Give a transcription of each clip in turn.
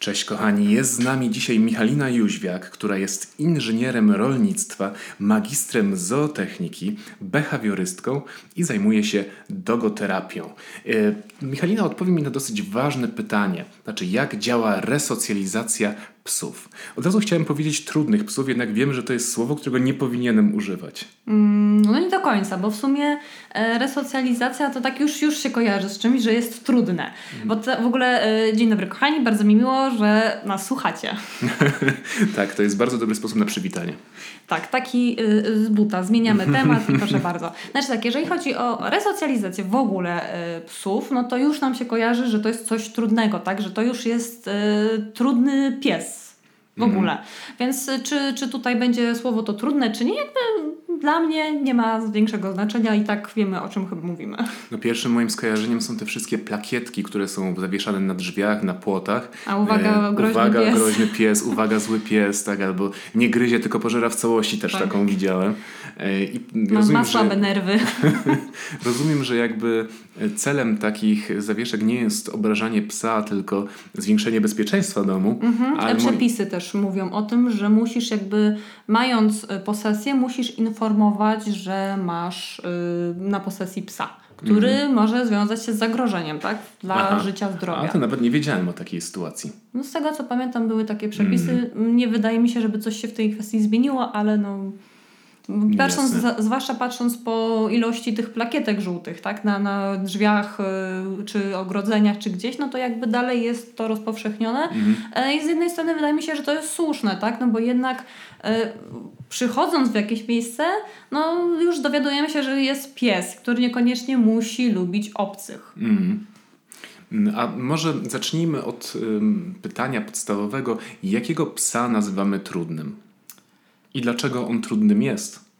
Cześć kochani, jest z nami dzisiaj Michalina Jóźwiak, która jest inżynierem rolnictwa, magistrem zootechniki, behawiorystką i zajmuje się dogoterapią. E, Michalina odpowie mi na dosyć ważne pytanie, znaczy jak działa resocjalizacja psów. Od razu chciałem powiedzieć trudnych psów, jednak wiem, że to jest słowo, którego nie powinienem używać. Mm, no nie do końca, bo w sumie e, resocjalizacja to tak już, już się kojarzy z czymś, że jest trudne. Bo to w ogóle, e, dzień dobry kochani, bardzo mi miło, że nas słuchacie. tak, to jest bardzo dobry sposób na przywitanie. Tak, taki y, z buta. Zmieniamy temat i proszę bardzo. Znaczy tak, jeżeli chodzi o resocjalizację w ogóle y, psów, no to już nam się kojarzy, że to jest coś trudnego, tak? Że to już jest y, trudny pies w mhm. ogóle. Więc y, czy, czy tutaj będzie słowo to trudne, czy nie, jakby dla mnie nie ma większego znaczenia i tak wiemy, o czym chyba mówimy. No pierwszym moim skojarzeniem są te wszystkie plakietki, które są zawieszane na drzwiach, na płotach. A uwaga, e, groźny uwaga, pies. groźny pies, uwaga, zły pies, tak, albo nie gryzie, tylko pożera w całości, też tak. taką widziałem. E, I ma, rozumiem, ma słabe że, nerwy. rozumiem, że jakby celem takich zawieszek nie jest obrażanie psa, tylko zwiększenie bezpieczeństwa domu. Mhm. Ale przepisy też mówią o tym, że musisz jakby, mając e, posesję, musisz informować, że masz y, na posesji psa który mhm. może związać się z zagrożeniem, tak? Dla Aha. życia, zdrowia. A to nawet nie wiedziałem o takiej sytuacji. No z tego co pamiętam były takie przepisy. Mhm. Nie wydaje mi się, żeby coś się w tej kwestii zmieniło, ale no Patrząc, zwłaszcza patrząc po ilości tych plakietek żółtych, tak, na, na drzwiach y, czy ogrodzeniach, czy gdzieś, no to jakby dalej jest to rozpowszechnione. Mhm. E, I z jednej strony wydaje mi się, że to jest słuszne, tak, no bo jednak e, przychodząc w jakieś miejsce, no już dowiadujemy się, że jest pies, który niekoniecznie musi lubić obcych. Mhm. A może zacznijmy od pytania podstawowego: jakiego psa nazywamy trudnym? I dlaczego on trudnym jest?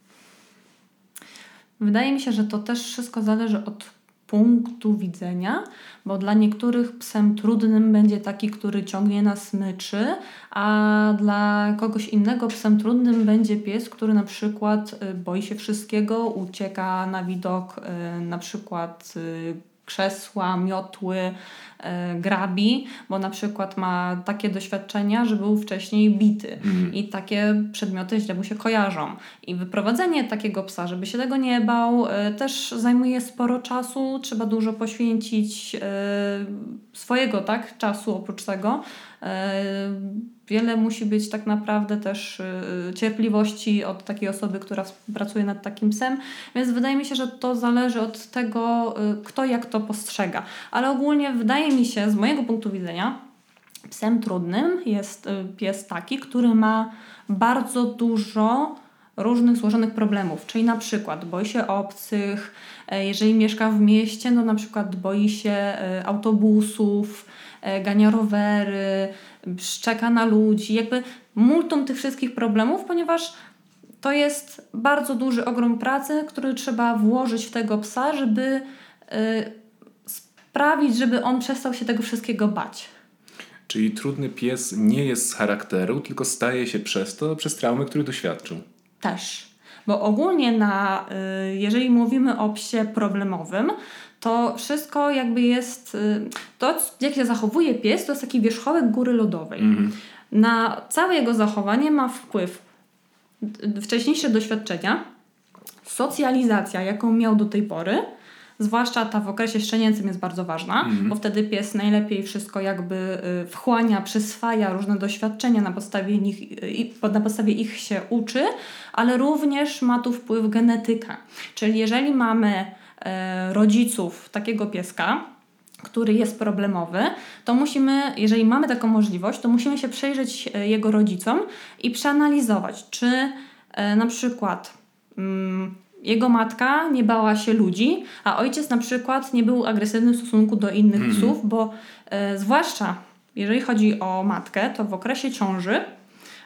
Wydaje mi się, że to też wszystko zależy od punktu widzenia, bo dla niektórych psem trudnym będzie taki, który ciągnie na smyczy, a dla kogoś innego psem trudnym będzie pies, który na przykład y, boi się wszystkiego, ucieka na widok y, na przykład y, krzesła, miotły, e, grabi, bo na przykład ma takie doświadczenia, że był wcześniej bity mm. i takie przedmioty źle mu się kojarzą. I wyprowadzenie takiego psa, żeby się tego nie bał, e, też zajmuje sporo czasu, trzeba dużo poświęcić e, swojego tak, czasu oprócz tego wiele musi być tak naprawdę też y, cierpliwości od takiej osoby, która pracuje nad takim psem, więc wydaje mi się, że to zależy od tego, y, kto jak to postrzega. Ale ogólnie wydaje mi się, z mojego punktu widzenia, psem trudnym jest y, pies taki, który ma bardzo dużo różnych złożonych problemów, czyli na przykład boi się obcych, e, jeżeli mieszka w mieście, no na przykład boi się e, autobusów, e, gania rowery, szczeka na ludzi, jakby multum tych wszystkich problemów, ponieważ to jest bardzo duży ogrom pracy, który trzeba włożyć w tego psa, żeby y, sprawić, żeby on przestał się tego wszystkiego bać. Czyli trudny pies nie jest z charakteru, tylko staje się przez to, przez traumy, które doświadczył. Też. Bo ogólnie na, y, jeżeli mówimy o psie problemowym, to wszystko jakby jest, y, to jak się zachowuje pies, to jest taki wierzchołek góry lodowej. Mm. Na całe jego zachowanie ma wpływ wcześniejsze doświadczenia, socjalizacja, jaką miał do tej pory, zwłaszcza ta w okresie szczenięcym jest bardzo ważna, mm. bo wtedy pies najlepiej wszystko jakby y, wchłania, przyswaja różne doświadczenia, na podstawie, nich, na podstawie ich się uczy, ale również ma tu wpływ genetyka. Czyli jeżeli mamy rodziców takiego pieska, który jest problemowy, to musimy, jeżeli mamy taką możliwość, to musimy się przejrzeć e, jego rodzicom i przeanalizować, czy e, na przykład mm, jego matka nie bała się ludzi, a ojciec na przykład nie był agresywny w stosunku do innych mm. psów, bo e, zwłaszcza jeżeli chodzi o matkę, to w okresie ciąży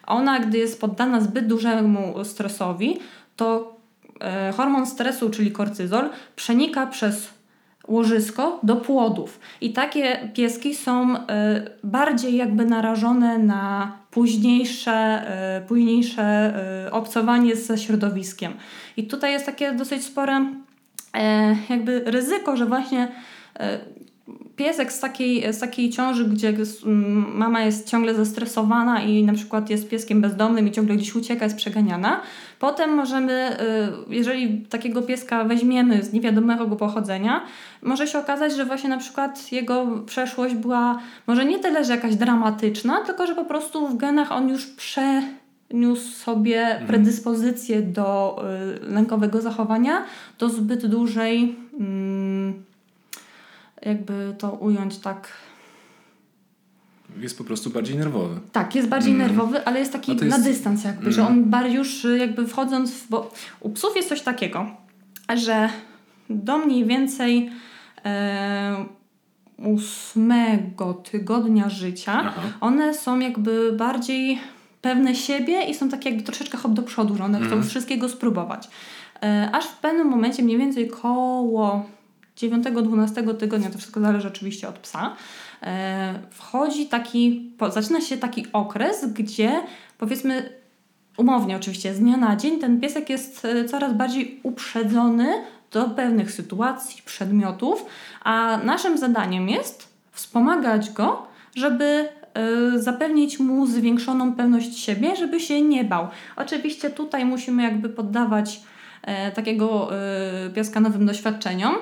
ona, gdy jest poddana zbyt dużemu stresowi, to E, hormon stresu, czyli korcyzol, przenika przez łożysko do płodów. I takie pieski są e, bardziej jakby narażone na późniejsze, e, późniejsze obcowanie ze środowiskiem. I tutaj jest takie dosyć spore jakby ryzyko, że właśnie piesek z takiej, z takiej ciąży, gdzie mama jest ciągle zestresowana i na przykład jest pieskiem bezdomnym i ciągle gdzieś ucieka, jest przeganiana. Potem możemy, y, jeżeli takiego pieska weźmiemy z niewiadomego pochodzenia, może się okazać, że właśnie na przykład jego przeszłość była może nie tyle, że jakaś dramatyczna, tylko że po prostu w genach on już przeniósł sobie mhm. predyspozycję do y, lękowego zachowania, do zbyt dużej. Mm, jakby to ująć tak. Jest po prostu bardziej nerwowy. Tak, jest bardziej mm. nerwowy, ale jest taki jest... na dystans jakby, mm. że on bardziej już jakby wchodząc w... Bo u psów jest coś takiego, że do mniej więcej e, ósmego tygodnia życia Aha. one są jakby bardziej pewne siebie i są takie jakby troszeczkę hop do przodu, że one mm. chcą mhm. wszystkiego spróbować. E, aż w pewnym momencie, mniej więcej koło 9-12 tygodnia, to wszystko zależy oczywiście od psa, e, wchodzi taki, zaczyna się taki okres, gdzie powiedzmy umownie oczywiście z dnia na dzień ten piesek jest e, coraz bardziej uprzedzony do pewnych sytuacji, przedmiotów, a naszym zadaniem jest wspomagać go, żeby e, zapewnić mu zwiększoną pewność siebie, żeby się nie bał. Oczywiście tutaj musimy jakby poddawać takiego pieska nowym doświadczeniom,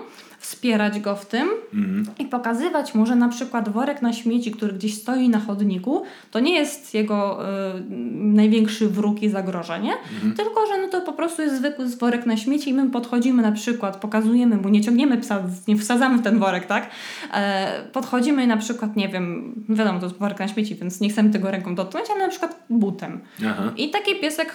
wspierać go w tym mm. i pokazywać mu, że na przykład worek na śmieci, który gdzieś stoi na chodniku, to nie jest jego y, największy wróg i zagrożenie, mm. tylko że no to po prostu jest zwykły worek na śmieci i my podchodzimy na przykład, pokazujemy mu, nie ciągniemy psa, nie wsadzamy w ten worek, tak? E, podchodzimy na przykład, nie wiem, wiadomo, to jest worek na śmieci, więc nie chcemy tego ręką dotknąć, ale na przykład butem. Aha. I taki piesek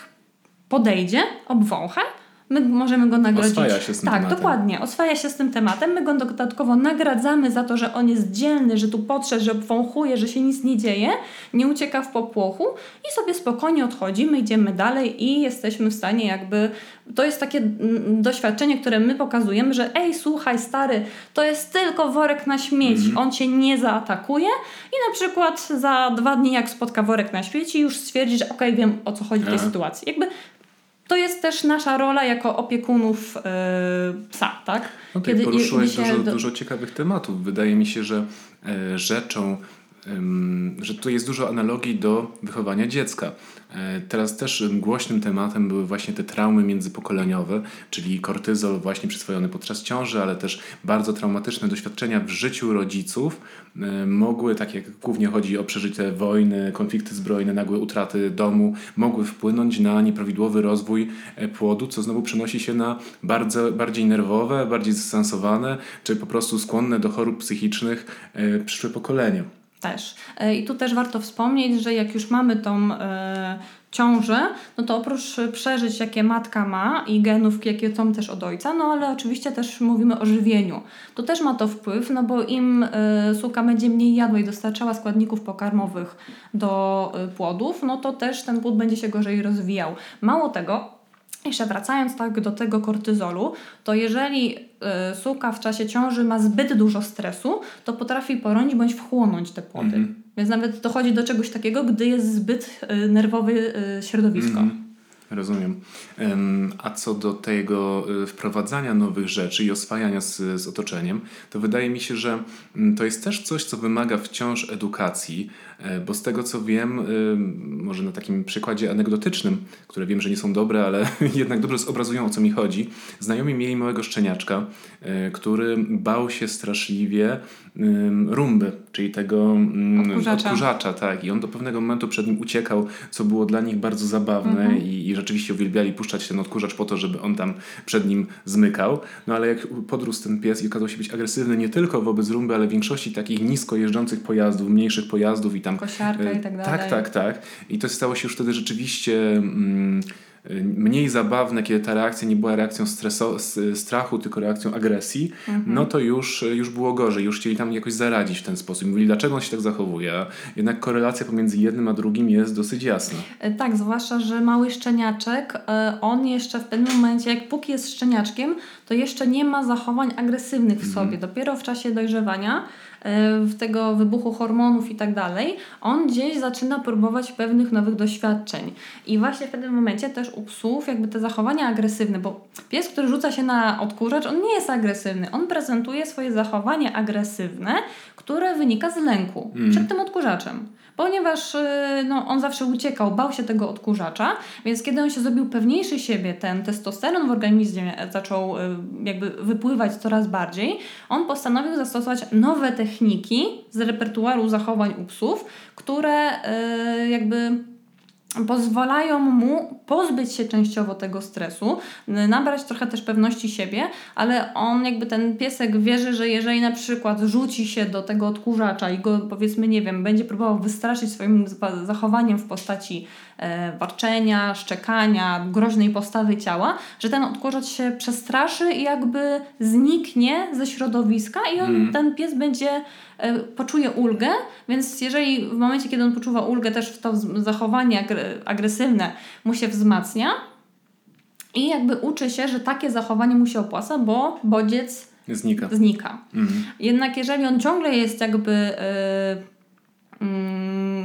podejdzie, obwącha my możemy go nagrodzić. Oswaja się z tym tak, tematem. dokładnie. Oswaja się z tym tematem. My go dodatkowo nagradzamy za to, że on jest dzielny, że tu podszedł, że wąchuje, że się nic nie dzieje, nie ucieka w popłochu i sobie spokojnie odchodzimy, idziemy dalej i jesteśmy w stanie jakby... To jest takie mm, doświadczenie, które my pokazujemy, że ej, słuchaj stary, to jest tylko worek na śmieci, mm -hmm. on cię nie zaatakuje i na przykład za dwa dni jak spotka worek na śmieci już stwierdzi, że okej, okay, wiem o co chodzi w tej sytuacji. Jakby to jest też nasza rola jako opiekunów yy, psa, tak? No Kiedy, poruszyłeś dużo, do... dużo ciekawych tematów. Wydaje mi się, że e, rzeczą, że tu jest dużo analogii do wychowania dziecka. E, teraz też głośnym tematem były właśnie te traumy międzypokoleniowe, czyli kortyzol właśnie przyswojony podczas ciąży, ale też bardzo traumatyczne doświadczenia w życiu rodziców e, mogły, tak jak głównie chodzi o przeżyte wojny, konflikty zbrojne, nagłe utraty domu, mogły wpłynąć na nieprawidłowy rozwój e, płodu, co znowu przenosi się na bardzo, bardziej nerwowe, bardziej zdystansowane, czy po prostu skłonne do chorób psychicznych przyszłe pokolenia. Też. E, I tu też warto wspomnieć, że jak już mamy tą e, ciążę, no to oprócz przeżyć, jakie matka ma i genów, jakie są też od ojca, no ale oczywiście też mówimy o żywieniu. To też ma to wpływ, no bo im e, suka będzie mniej jadła i dostarczała składników pokarmowych do e, płodów, no to też ten płód będzie się gorzej rozwijał. Mało tego, jeszcze wracając tak do tego kortyzolu, to jeżeli y, suka w czasie ciąży ma zbyt dużo stresu, to potrafi poronić bądź wchłonąć te płody. Mm -hmm. Więc nawet dochodzi do czegoś takiego, gdy jest zbyt y, nerwowe y, środowisko. Mm -hmm. Rozumiem. A co do tego wprowadzania nowych rzeczy i oswajania z, z otoczeniem, to wydaje mi się, że mm, to jest też coś, co wymaga wciąż edukacji, bo z tego co wiem, y, może na takim przykładzie anegdotycznym, które wiem, że nie są dobre, ale jednak dobrze zobrazują o co mi chodzi. Znajomi mieli małego szczeniaczka, e, który bał się straszliwie rumby, czyli tego odkurzacza. odkurzacza. tak. I on do pewnego momentu przed nim uciekał, co było dla nich bardzo zabawne mhm. i, i rzeczywiście uwielbiali puszczać ten odkurzacz po to, żeby on tam przed nim zmykał. No ale jak podrósł ten pies i okazał się być agresywny nie tylko wobec rumby, ale większości takich nisko jeżdżących pojazdów, mniejszych pojazdów i tam... Kosiarka i tak dalej. Tak, tak, tak. I to stało się już wtedy rzeczywiście... Mm, mniej zabawne, kiedy ta reakcja nie była reakcją stresu, strachu, tylko reakcją agresji, mhm. no to już, już było gorzej, już chcieli tam jakoś zaradzić w ten sposób. Mówili, dlaczego on się tak zachowuje. Jednak korelacja pomiędzy jednym a drugim jest dosyć jasna. E, tak, zwłaszcza, że mały szczeniaczek, e, on jeszcze w pewnym momencie, jak póki jest szczeniaczkiem, to jeszcze nie ma zachowań agresywnych w mhm. sobie. Dopiero w czasie dojrzewania tego wybuchu hormonów i tak dalej, on gdzieś zaczyna próbować pewnych nowych doświadczeń. I właśnie w pewnym momencie też u psów jakby te zachowania agresywne, bo pies, który rzuca się na odkurzacz, on nie jest agresywny. On prezentuje swoje zachowanie agresywne, które wynika z lęku mm. przed tym odkurzaczem ponieważ y, no, on zawsze uciekał, bał się tego odkurzacza, więc kiedy on się zrobił pewniejszy siebie, ten testosteron w organizmie zaczął y, jakby wypływać coraz bardziej, on postanowił zastosować nowe techniki z repertuaru zachowań u psów, które y, jakby pozwalają mu pozbyć się częściowo tego stresu, nabrać trochę też pewności siebie, ale on jakby ten piesek wierzy, że jeżeli na przykład rzuci się do tego odkurzacza i go powiedzmy, nie wiem, będzie próbował wystraszyć swoim zachowaniem w postaci warczenia, szczekania, groźnej postawy ciała, że ten odkurzacz się przestraszy i jakby zniknie ze środowiska i on, mm. ten pies będzie E, poczuje ulgę, więc jeżeli w momencie, kiedy on poczuwa ulgę, też to zachowanie agresywne mu się wzmacnia i jakby uczy się, że takie zachowanie mu się opłaca, bo bodziec znika. znika. Mhm. Jednak jeżeli on ciągle jest jakby yy,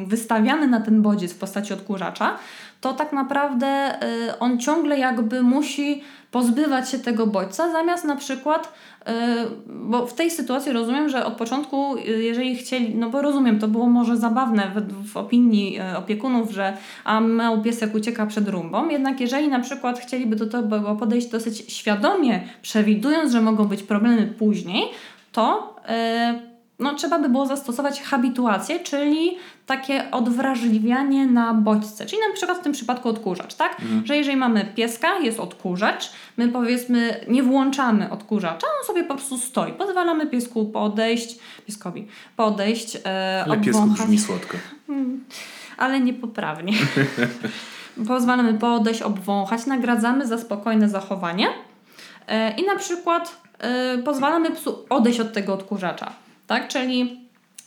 wystawiany na ten bodziec w postaci odkurzacza, to tak naprawdę yy, on ciągle jakby musi pozbywać się tego bodźca, zamiast na przykład E, bo w tej sytuacji rozumiem, że od początku, e, jeżeli chcieli, no bo rozumiem, to było może zabawne w, w opinii opiekunów, że a mały piesek ucieka przed rumbą, jednak jeżeli na przykład chcieliby do tego podejść dosyć świadomie, przewidując, że mogą być problemy później, to no, trzeba by było zastosować habituację, czyli takie odwrażliwianie na bodźce. Czyli na przykład w tym przypadku odkurzacz, tak? Mhm. Że jeżeli mamy pieska, jest odkurzacz, my powiedzmy nie włączamy odkurzacza, on sobie po prostu stoi. Pozwalamy piesku podejść, pieskowi podejść, e, Ale piesku brzmi słodko. Hmm, ale niepoprawnie. Pozwalamy podejść, obwąchać, nagradzamy za spokojne zachowanie e, i na przykład e, pozwalamy psu odejść od tego odkurzacza tak? Czyli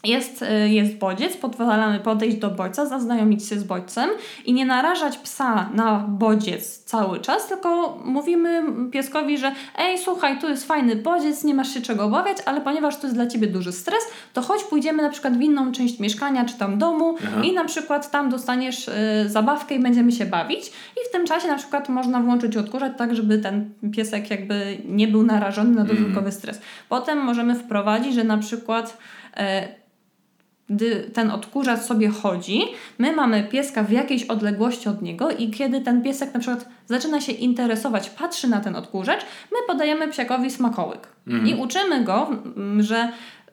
jest, y, jest bodziec, pozwalamy podejść do bodźca, zaznajomić się z bodźcem i nie narażać psa na bodziec cały czas, tylko mówimy pieskowi, że ej, słuchaj, tu jest fajny bodziec, nie masz się czego obawiać, ale ponieważ to jest dla ciebie duży stres, to chodź pójdziemy na przykład w inną część mieszkania czy tam domu Aha. i na przykład tam dostaniesz y, zabawkę i będziemy się bawić i w tym czasie na przykład można włączyć odkurzacz tak, żeby ten piesek jakby nie był narażony na dodatkowy mm. stres. Potem możemy wprowadzić, że na przykład y, gdy ten odkurzacz sobie chodzi, my mamy pieska w jakiejś odległości od niego i kiedy ten piesek na przykład zaczyna się interesować, patrzy na ten odkurzacz, my podajemy psiakowi smakołyk. Mhm. I uczymy go, że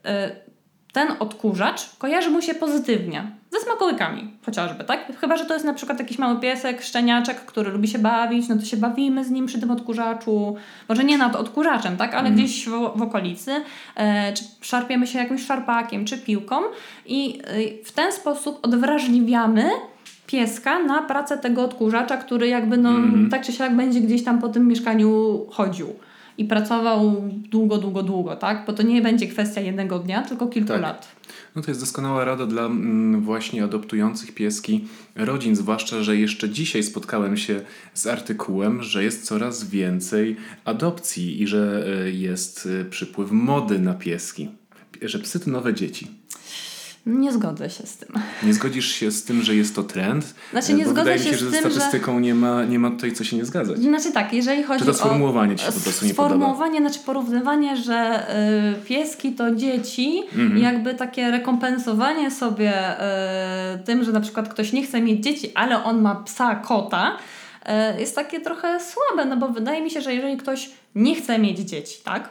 y, ten odkurzacz kojarzy mu się pozytywnie. Ze smakołykami chociażby, tak? Chyba, że to jest na przykład jakiś mały piesek, szczeniaczek, który lubi się bawić, no to się bawimy z nim przy tym odkurzaczu. Może nie nad odkurzaczem, tak? Ale mm. gdzieś w, w okolicy. E, czy szarpiemy się jakimś szarpakiem, czy piłką. I e, w ten sposób odwrażliwiamy pieska na pracę tego odkurzacza, który jakby no mm. tak czy siak będzie gdzieś tam po tym mieszkaniu chodził i pracował długo, długo, długo, tak? Bo to nie będzie kwestia jednego dnia, tylko kilku tak. lat. No to jest doskonała rada dla mm, właśnie adoptujących pieski rodzin, zwłaszcza, że jeszcze dzisiaj spotkałem się z artykułem, że jest coraz więcej adopcji i że e, jest e, przypływ mody na pieski, że psy to nowe dzieci. Nie zgodzę się z tym. Nie zgodzisz się z tym, że jest to trend? Znaczy nie zgodzę wydaje się, mi się, że ze statystyką że... nie, ma, nie ma tutaj co się nie zgadzać. Znaczy tak, jeżeli chodzi o... Czy to sformułowanie Ci się po prostu nie podoba? Sformułowanie, znaczy porównywanie, że y, pieski to dzieci mhm. jakby takie rekompensowanie sobie y, tym, że na przykład ktoś nie chce mieć dzieci, ale on ma psa, kota, y, jest takie trochę słabe, no bo wydaje mi się, że jeżeli ktoś nie chce mieć dzieci, tak?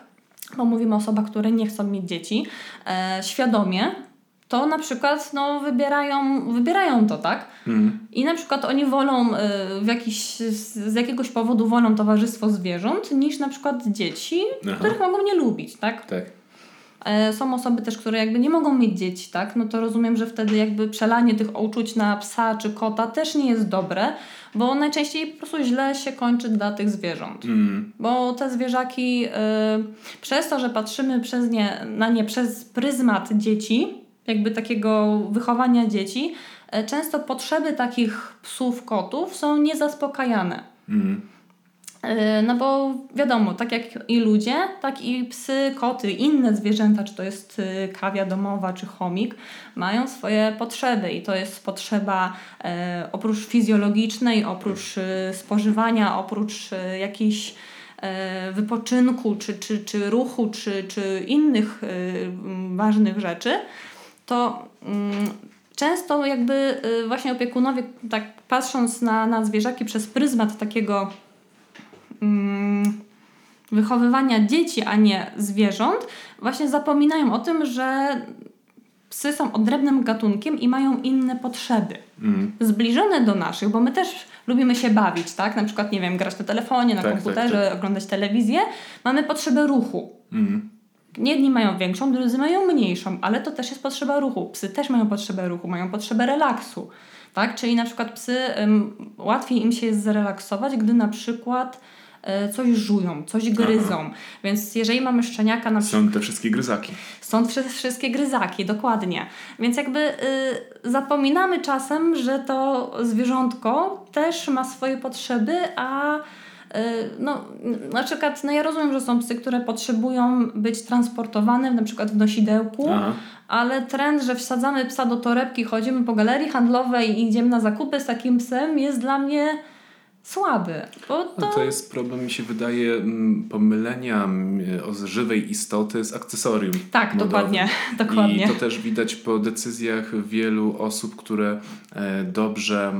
Bo mówimy o osobach, które nie chcą mieć dzieci, e, świadomie, to na przykład no, wybierają, wybierają to, tak? Mhm. I na przykład oni wolą y, w jakiś, z jakiegoś powodu wolą towarzystwo zwierząt niż na przykład dzieci, Aha. których mogą nie lubić, tak? Tak. E, są osoby też, które jakby nie mogą mieć dzieci, tak? No to rozumiem, że wtedy jakby przelanie tych uczuć na psa czy kota też nie jest dobre, bo najczęściej po prostu źle się kończy dla tych zwierząt. Mm. Bo te zwierzaki y, przez to, że patrzymy przez nie, na nie przez pryzmat dzieci, jakby takiego wychowania dzieci, e, często potrzeby takich psów, kotów są niezaspokajane. Mm. E, no bo wiadomo, tak jak i ludzie, tak i psy, koty, inne zwierzęta, czy to jest y, kawia domowa, czy chomik, mają swoje potrzeby i to jest potrzeba e, oprócz fizjologicznej, oprócz y, spożywania, oprócz y, jakiejś e, wypoczynku, czy, czy, czy ruchu, czy, czy innych ważnych rzeczy, to mm, często jakby właśnie opiekunowie, tak patrząc na, na zwierzaki przez pryzmat takiego mm, wychowywania dzieci, a nie zwierząt, właśnie zapominają o tym, że psy są odrębnym gatunkiem i mają inne potrzeby. Mm. Zbliżone do naszych, bo my też lubimy się bawić, tak? Na przykład, nie wiem, grać na telefonie, na tak, komputerze, tak, tak. oglądać telewizję. Mamy potrzebę ruchu. Mm. Jedni mają większą, drudzy mają mniejszą, ale to też jest potrzeba ruchu. Psy też mają potrzebę ruchu, mają potrzebę relaksu. Tak? Czyli na przykład psy, ym, łatwiej im się jest zrelaksować, gdy na przykład E, coś żują, coś gryzą. Aha. Więc jeżeli mamy szczeniaka na przykład... Są te wszystkie gryzaki. Są te wszystkie gryzaki, dokładnie. Więc jakby y, zapominamy czasem, że to zwierzątko też ma swoje potrzeby, a no, na przykład, no ja rozumiem, że są psy, które potrzebują być transportowane, na przykład w nosidełku, Aha. ale trend, że wsadzamy psa do torebki, chodzimy po galerii handlowej i idziemy na zakupy z takim psem jest dla mnie słaby. Bo to... No to jest problem, mi się wydaje, pomylenia o żywej istoty z akcesorium. Tak, dokładnie, dokładnie. I to też widać po decyzjach wielu osób, które e, dobrze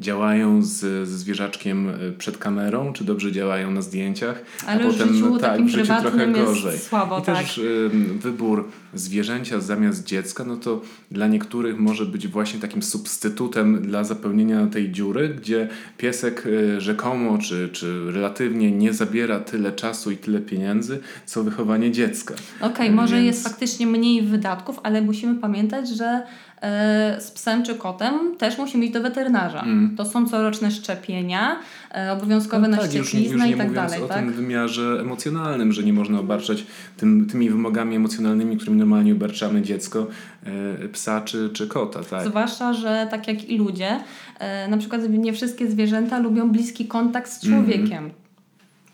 działają z, z zwierzaczkiem e, przed kamerą, czy dobrze działają na zdjęciach, Ale a potem w życiu, tak, w życiu trochę gorzej. Słabo, I tak. też wybór zwierzęcia zamiast dziecka, no to dla niektórych może być właśnie takim substytutem dla zapełnienia tej dziury, gdzie piesek rzekomo czy, czy relatywnie nie zabiera tyle czasu i tyle pieniędzy, co wychowanie dziecka. Okej, okay, może Więc... jest faktycznie mniej wydatków, ale musimy pamiętać, że z psem czy kotem też musimy iść do weterynarza. Mm. To są coroczne szczepienia, e, obowiązkowe no na tak, ściepliznę i tak dalej. o tak? tym wymiarze emocjonalnym, że nie można obarczać tym, tymi wymogami emocjonalnymi, którymi normalnie obarczamy dziecko, e, psa czy, czy kota. Tak? Zwłaszcza, że tak jak i ludzie, na przykład nie wszystkie zwierzęta lubią bliski kontakt z człowiekiem. Mm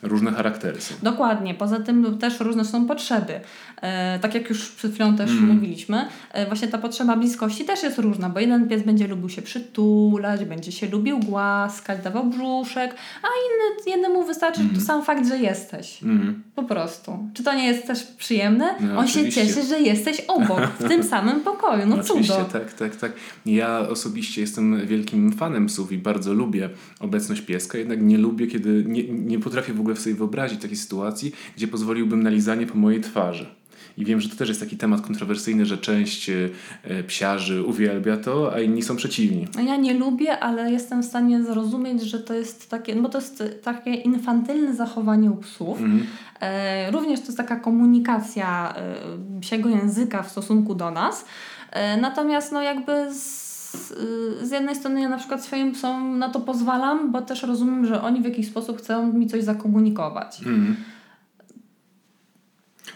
różne charaktery są. Dokładnie. Poza tym też różne są potrzeby. E, tak jak już przed chwilą też mm. mówiliśmy, e, właśnie ta potrzeba bliskości też jest różna, bo jeden pies będzie lubił się przytulać, będzie się lubił głaskać, dawał brzuszek, a inny, jednemu wystarczy mm. sam fakt, że jesteś. Mm. Po prostu. Czy to nie jest też przyjemne? No, On oczywiście. się cieszy, że jesteś obok, w tym samym pokoju. No, oczywiście, cudo. tak, tak, tak. Ja osobiście jestem wielkim fanem psów i bardzo lubię obecność pieska, jednak nie lubię, kiedy nie, nie potrafię w ogóle sobie wyobrazić takiej sytuacji, gdzie pozwoliłbym na lizanie po mojej twarzy. I wiem, że to też jest taki temat kontrowersyjny, że część e, psiarzy uwielbia to, a inni są przeciwni. Ja nie lubię, ale jestem w stanie zrozumieć, że to jest takie, bo to jest takie infantylne zachowanie u psów. Mhm. E, również to jest taka komunikacja e, psiego języka w stosunku do nas. E, natomiast no jakby z z jednej strony ja na przykład swoim psom na to pozwalam, bo też rozumiem, że oni w jakiś sposób chcą mi coś zakomunikować. Mhm.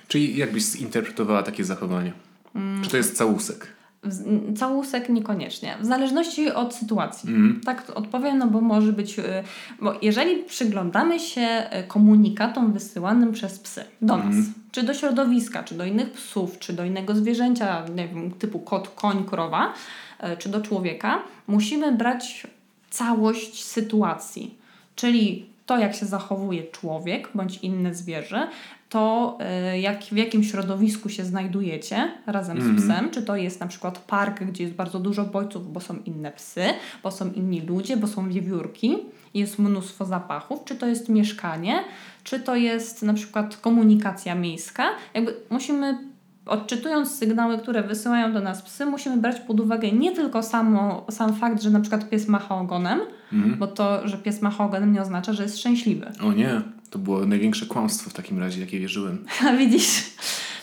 Czyli jakbyś zinterpretowała takie zachowanie? Mm. Czy to jest całusek? Całusek niekoniecznie. W zależności od sytuacji. Mm. Tak odpowiem, no bo może być. Y, bo jeżeli przyglądamy się y, komunikatom wysyłanym przez psy do mm. nas, czy do środowiska, czy do innych psów, czy do innego zwierzęcia, nie wiem, typu kot, koń, krowa, y, czy do człowieka, musimy brać całość sytuacji. Czyli to, jak się zachowuje człowiek bądź inne zwierzę, to y, jak, w jakim środowisku się znajdujecie razem mm z mhm. psem, czy to jest na przykład park, gdzie jest bardzo dużo bodźców, bo są inne psy, bo są inni ludzie, bo są wiewiórki, jest mnóstwo zapachów, czy to jest mieszkanie, czy to jest na przykład komunikacja miejska. Jakby musimy odczytując sygnały, które wysyłają do nas psy, musimy brać pod uwagę nie tylko samo, sam fakt, że na przykład pies macha ogonem, mhm. bo to, że pies macha ogonem nie oznacza, że jest szczęśliwy. O nie, to było największe kłamstwo w takim razie, jakie wierzyłem. A widzisz,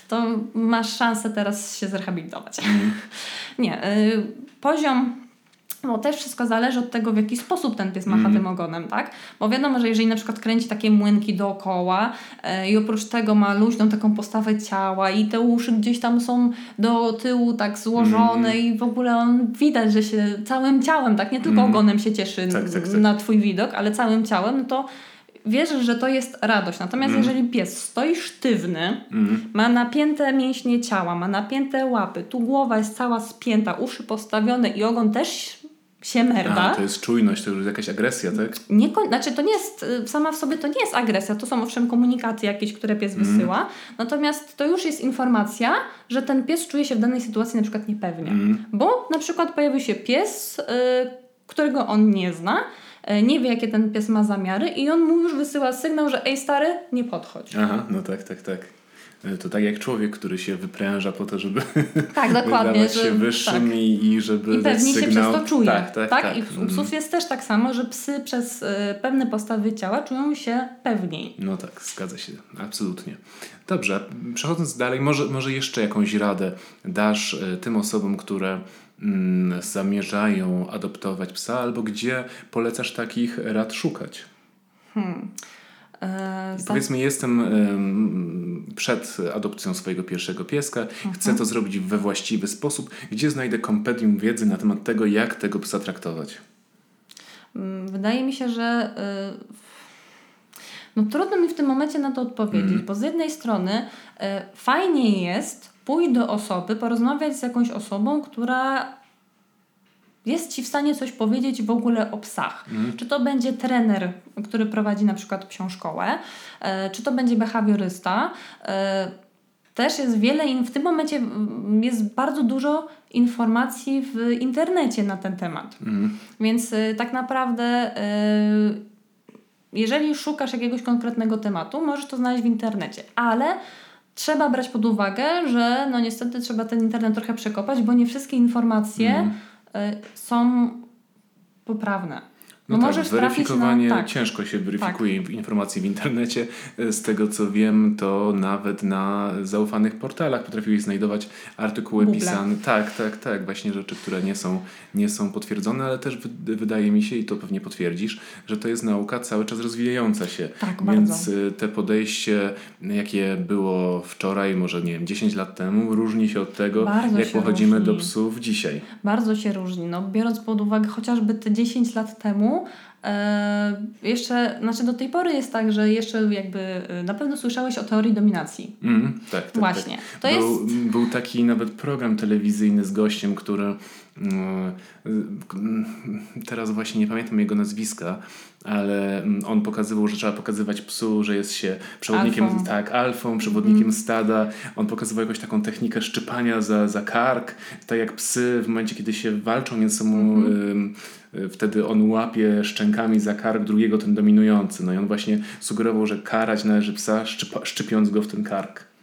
to masz szansę teraz się zrehabilitować. Mhm. Nie, y, poziom no też wszystko zależy od tego, w jaki sposób ten pies macha mm. tym ogonem, tak? Bo wiadomo, że jeżeli na przykład kręci takie młynki dookoła yy, i oprócz tego ma luźną taką postawę ciała i te uszy gdzieś tam są do tyłu tak złożone mm. i w ogóle on widać, że się całym ciałem, tak? Nie tylko mm. ogonem się cieszy tak, tak, tak. na Twój widok, ale całym ciałem, no to wierzysz, że to jest radość. Natomiast Mm. jeżeli pies stoi sztywny, Mhm. ma napięte mięśnie ciała, ma napięte łapy, tu głowa jest cała spięta, uszy postawione i ogon też się merda. A, to jest czujność, to już jest jakaś agresja, tak? Nie, znaczy to nie jest, y, sama w sobie to nie jest agresja, to są owszem komunikaty jakieś, które pies Mhm. wysyła, natomiast to już jest informacja, że ten pies czuje się w danej sytuacji na przykład niepewnie. Mhm. Bo na przykład pojawił się pies, y, którego on nie zna, nie wie jakie ten pies ma zamiary i on mu już wysyła sygnał, że ej stary, nie podchodź. Aha, no tak, tak, tak. E, To tak jak człowiek, który się wypręża po to, żeby Tak, dokładnie. wydawać że- się wyższym tak. i, żeby I pewnie się sygnał. przez to czuje. Tak, tak, tak. I u Mhm. psów jest też tak samo, że psy przez y, pewne postawy ciała czują się pewniej. No tak, zgadza się, absolutnie. Dobrze, przechodząc dalej, może, może jeszcze jakąś radę dasz e, tym osobom, które zamierzają adoptować psa, albo gdzie polecasz takich rad szukać? E, za- Powiedzmy, jestem em, przed adopcją swojego pierwszego pieska, chcę to zrobić we właściwy sposób. Gdzie znajdę kompendium wiedzy na temat tego, jak tego psa traktować? Mm, Wydaje mi się, że y, no trudno mi w tym momencie na to odpowiedzieć, bo z jednej strony y, fajnie jest pójść do osoby, porozmawiać z jakąś osobą, która jest Ci w stanie coś powiedzieć w ogóle o psach. Czy to będzie trener, który prowadzi na przykład psią szkołę, e, czy to będzie behawiorysta. E, Też jest wiele, in- w tym momencie mm, jest bardzo dużo informacji w internecie na ten temat. Mhm. Więc y, tak naprawdę, y, jeżeli szukasz jakiegoś konkretnego tematu, możesz to znaleźć w internecie, ale trzeba brać pod uwagę, że no niestety trzeba ten internet trochę przekopać, bo nie wszystkie informacje y, są poprawne. No Bo tak, weryfikowanie, na... Tak, ciężko się weryfikuje informacje w internecie. Z tego co wiem, to nawet na zaufanych portalach potrafiłeś znajdować artykuły Google. pisane. Tak, tak, tak. Właśnie rzeczy, które nie są, nie są potwierdzone, ale też wy- wydaje mi się, i to pewnie potwierdzisz, że to jest nauka cały czas rozwijająca się. Tak, Więc bardzo. y, te podejście, jakie było wczoraj, może nie wiem, 10 lat temu, różni się od tego, Bardzo jak się podchodzimy do różni. psów dzisiaj. Bardzo się różni. No, biorąc pod uwagę chociażby te 10 lat temu, e, jeszcze, znaczy do tej pory jest tak, że jeszcze jakby e, na pewno słyszałeś o teorii dominacji. Mm, tak, tak, Właśnie. Tak. To był, jest był taki nawet program telewizyjny z gościem, który mm, mm, teraz właśnie nie pamiętam jego nazwiska, ale mm, on pokazywał, że trzeba pokazywać psu, że jest się przewodnikiem, Alfą. tak, alfą, przewodnikiem stada. On pokazywał jakąś taką technikę szczypania za, za kark, tak jak psy w momencie, kiedy się walczą między sobą, ym, y, wtedy on łapie szczękami za kark drugiego, ten dominujący. No i on właśnie sugerował, że karać należy psa, szczypiąc go w ten kark.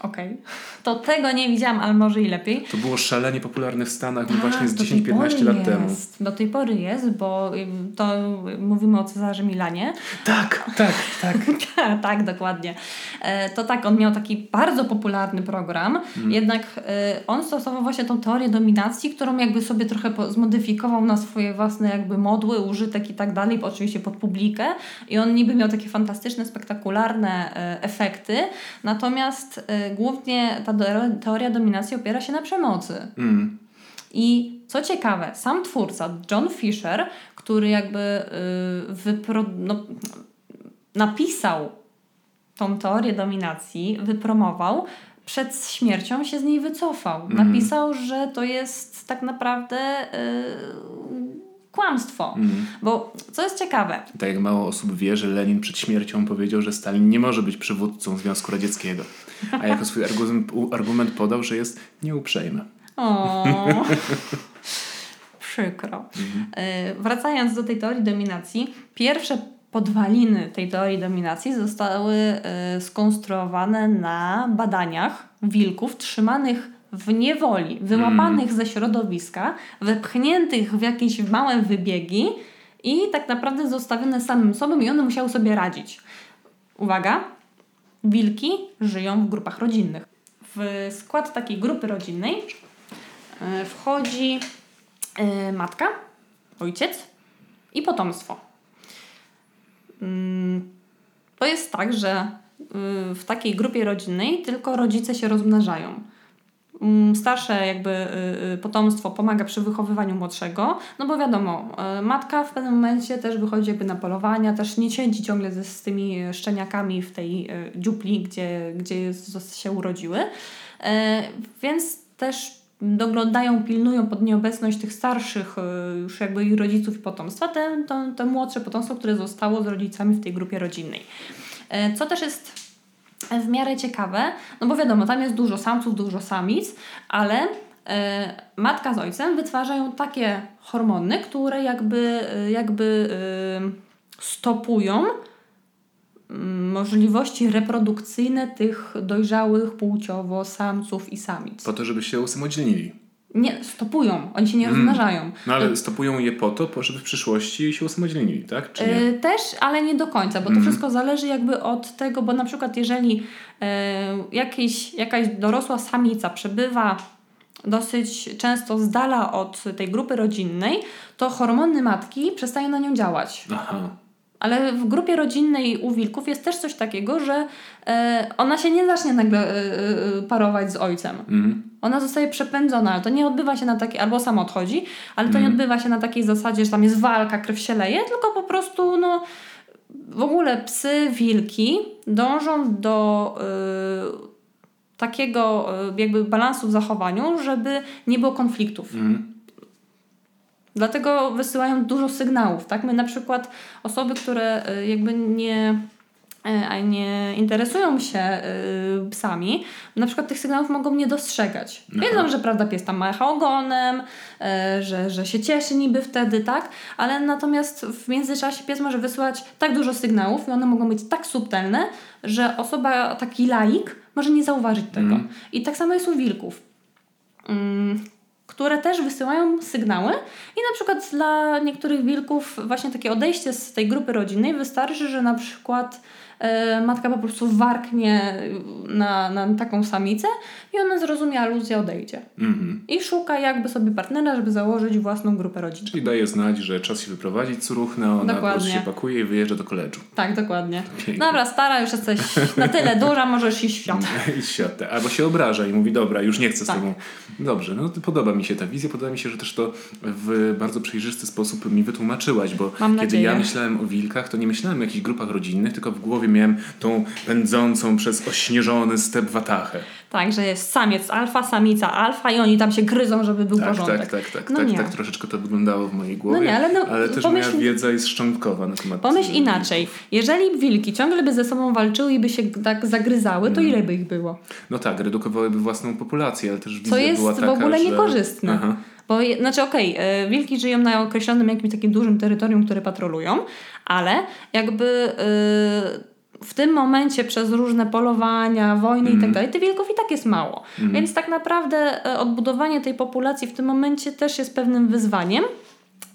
Okej. To tego nie widziałam, ale może i lepiej. To było szalenie popularne w Stanach Tak, właśnie z do tej 10-15 pory lat temu. Do tej pory jest, bo to mówimy o Cezarze Milanie. Tak, tak, tak. tak, dokładnie. E, To tak, on miał taki bardzo popularny program, Mm. jednak e, on stosował właśnie tą teorię dominacji, którą jakby sobie trochę zmodyfikował na swoje własne jakby modły, użytek i tak dalej, oczywiście pod publikę i on niby miał takie fantastyczne, spektakularne e, efekty, natomiast głównie ta teoria dominacji opiera się na przemocy. Mm. I co ciekawe, sam twórca, John Fisher, który jakby yy, wypro, no, napisał tą teorię dominacji, wypromował, przed śmiercią się z niej wycofał. Mhm. Napisał, że to jest tak naprawdę yy, kłamstwo. Mm. Bo co jest ciekawe, Tak jak mało osób wie, że Lenin przed śmiercią powiedział, że Stalin nie może być przywódcą Związku Radzieckiego. A jako swój argument, argument podał, że jest nieuprzejmy. O, przykro. E, Wracając do tej teorii dominacji, pierwsze podwaliny tej teorii dominacji zostały e, skonstruowane na badaniach wilków trzymanych w niewoli, wyłapanych ze środowiska, wepchniętych w jakieś małe wybiegi i tak naprawdę zostawione samym sobą i one musiały sobie radzić. Uwaga, wilki żyją w grupach rodzinnych. W skład takiej grupy rodzinnej e, wchodzi e, matka, ojciec i potomstwo. Mm, To jest tak, że y, w takiej grupie rodzinnej tylko rodzice się rozmnażają. Mm, starsze jakby y, y, potomstwo pomaga przy wychowywaniu młodszego, no bo wiadomo, y, matka w pewnym momencie też wychodzi jakby na polowania, też nie siedzi ciągle ze, z tymi szczeniakami w tej dziupli, gdzie, gdzie się urodziły, więc też doglądają, pilnują pod nieobecność tych starszych już jakby i rodziców i potomstwa, te, to, młodsze potomstwo, które zostało z rodzicami w tej grupie rodzinnej. Co też jest w miarę ciekawe, no bo wiadomo, tam jest dużo samców, dużo samic, ale e, matka z ojcem wytwarzają takie hormony, które jakby, e, jakby e, stopują mm, możliwości reprodukcyjne tych dojrzałych płciowo samców i samic. Po to, żeby się usamodzielnili. Nie, stopują. Oni się nie mm. rozmnażają. No ale stopują je po to, żeby w przyszłości się usamodzielnili, tak? Czy nie? Yy, też, ale nie do końca, bo to mhm. wszystko zależy jakby od tego, bo na przykład jeżeli yy, jakiś, jakaś dorosła samica przebywa dosyć często z dala od tej grupy rodzinnej, to hormony matki przestają na nią działać. Aha. Ale w grupie rodzinnej u wilków jest też coś takiego, że e, ona się nie zacznie nagle e, e, parować z ojcem. Mm. Ona zostaje przepędzona, ale to nie odbywa się na takiej, albo sam odchodzi, ale to mm. nie mhm. odbywa się na takiej zasadzie, że tam jest walka, krew się leje, tylko po prostu no, w ogóle psy, wilki dążą do takiego jakby balansu w zachowaniu, żeby nie było konfliktów. Mm. Dlatego wysyłają dużo sygnałów, tak? My na przykład osoby, które y, jakby nie e, nie interesują się y, psami, na przykład tych sygnałów mogą nie dostrzegać. Aha. Wiedzą, że prawda pies tam macha ogonem, y, że, że się cieszy niby wtedy, tak? Ale natomiast w międzyczasie pies może wysyłać tak dużo sygnałów i one mogą być tak subtelne, że osoba, taki laik może nie zauważyć tego. Mm. I tak samo jest u wilków. Mm które też wysyłają sygnały i na przykład dla niektórych wilków właśnie takie odejście z tej grupy rodzinnej wystarczy, że na przykład matka po prostu warknie na, na taką samicę i ona zrozumie aluzję, odejdzie. Mhm. I szuka jakby sobie partnera, żeby założyć własną grupę rodzinną. Czyli daje znać, że czas się wyprowadzić z ruchna, ona dokładnie. po prostu się pakuje i wyjeżdża do koledżu. Tak, dokładnie. Pięknie. Dobra, stara, już jesteś na tyle duża, możesz iść w świat. iść w świat. Albo się obraża i mówi, dobra, już nie chcę tak. z tobą. Dobrze, no to podoba mi się ta wizja, podoba mi się, że też to w bardzo przejrzysty sposób mi wytłumaczyłaś, bo Mam kiedy ja myślałem o wilkach, to nie myślałem o jakichś grupach rodzinnych, tylko w głowie miałem tą pędzącą przez ośnieżony step watachę. Tak, że jest samiec alfa, samica alfa i oni tam się gryzą, żeby był tak, porządek. Tak, tak, tak, no tak, tak troszeczkę to wyglądało w mojej głowie. No nie, ale, no, ale też pomyśl, moja wiedza jest szczątkowa na temat Pomyśl inaczej. Jeżeli wilki ciągle by ze sobą walczyły i by się tak zagryzały, to mm. ile by ich było? No tak, redukowałyby własną populację, ale też wizja jest była taka, w ogóle że... niekorzystne. Aha. Bo, znaczy okej, okay, wilki żyją na określonym jakimś takim dużym terytorium, które patrolują, ale jakby... Yy, w tym momencie przez różne polowania, wojny mm. i tak mhm. dalej, tych wilków i tak jest mało. Mm. Więc tak naprawdę e, odbudowanie tej populacji w tym momencie też jest pewnym wyzwaniem.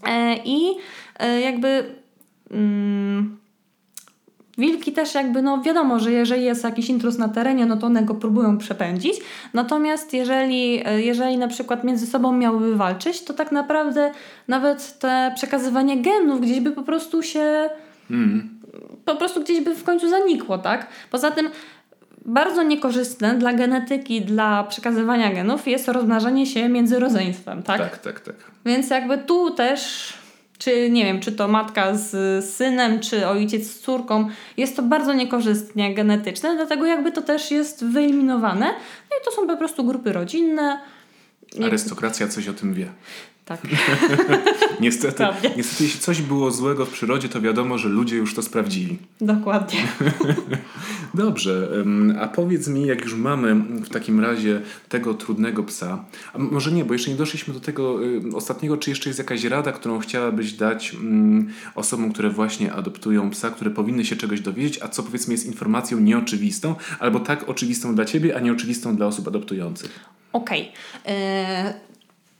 E, I e, jakby. Mm, Wilki też jakby, no wiadomo, że jeżeli jest jakiś intruz na terenie, no to one go próbują przepędzić. Natomiast jeżeli, jeżeli na przykład między sobą miałyby walczyć, to tak naprawdę nawet te przekazywanie genów gdzieś by po prostu się mm po prostu gdzieś by w końcu zanikło, tak? Poza tym bardzo niekorzystne dla genetyki, dla przekazywania genów jest rozmnażanie się między rodzeństwem, tak? Tak, tak, tak. Więc jakby tu też, czy nie wiem, czy to matka z synem, czy ojciec z córką, jest to bardzo niekorzystnie genetyczne, dlatego jakby to też jest wyeliminowane. No i to są po prostu grupy rodzinne. Arystokracja coś o tym wie. Tak. niestety, niestety, jeśli coś było złego w przyrodzie, to wiadomo, że ludzie już to sprawdzili. Dokładnie. Dobrze, a powiedz mi, jak już mamy w takim razie tego trudnego psa, a może nie, bo jeszcze nie doszliśmy do tego y, ostatniego, czy jeszcze jest jakaś rada, którą chciałabyś dać mm, osobom, które właśnie adoptują psa, które powinny się czegoś dowiedzieć, a co powiedzmy jest informacją nieoczywistą, albo tak oczywistą dla ciebie, a nieoczywistą dla osób adoptujących? Okej. Okay. E,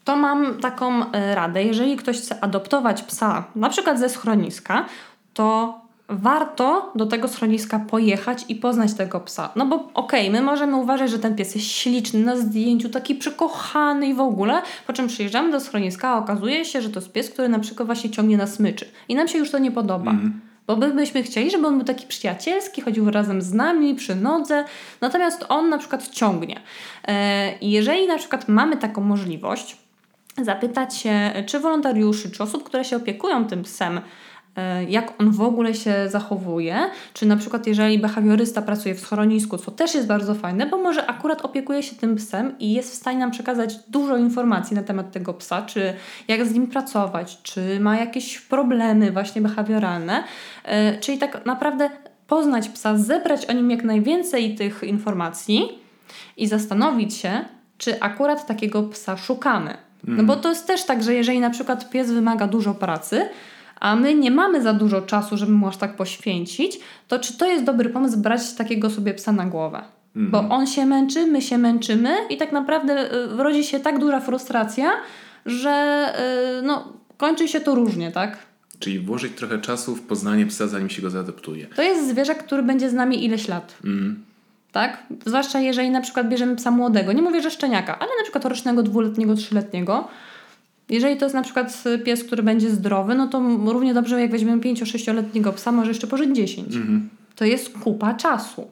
to mam taką e, radę. Jeżeli ktoś chce adoptować psa, na przykład ze schroniska, to warto do tego schroniska pojechać i poznać tego psa. No bo okej, okay, my możemy uważać, że ten pies jest śliczny na zdjęciu, taki przekochany i w ogóle, po czym przyjeżdżamy do schroniska, a okazuje się, że to jest pies, który na przykład właśnie ciągnie na smyczy i nam się już to nie podoba. Mm. Bo my byśmy chcieli, żeby on był taki przyjacielski, chodził razem z nami przy nodze, natomiast on na przykład ciągnie. E, jeżeli na przykład mamy taką możliwość, zapytać się, czy wolontariuszy, czy osób, które się opiekują tym psem, e, jak on w ogóle się zachowuje, czy na przykład jeżeli behawiorysta pracuje w schronisku, co też jest bardzo fajne, bo może akurat opiekuje się tym psem i jest w stanie nam przekazać dużo informacji na temat tego psa, czy jak z nim pracować, czy ma jakieś problemy właśnie behawioralne, e, czyli tak naprawdę poznać psa, zebrać o nim jak najwięcej tych informacji i zastanowić się, czy akurat takiego psa szukamy. No bo to jest też tak, że jeżeli na przykład pies wymaga dużo pracy, a my nie mamy za dużo czasu, żeby mu aż tak poświęcić, to czy to jest dobry pomysł brać takiego sobie psa na głowę? Bo on się męczy, my się męczymy i tak naprawdę y, rodzi się tak duża frustracja, że y, no, kończy się to różnie, tak? Czyli włożyć trochę czasu w poznanie psa, zanim się go zaadoptuje. To jest zwierzę, który będzie z nami ileś lat. Mm. Tak? Zwłaszcza jeżeli na przykład bierzemy psa młodego, nie mówię, że szczeniaka, ale na przykład rocznego, dwuletniego, trzyletniego. Jeżeli to jest na przykład pies, który będzie zdrowy, no to równie dobrze jak weźmiemy 5-6-letniego psa, może jeszcze pożyć 10. Mhm. To jest kupa czasu.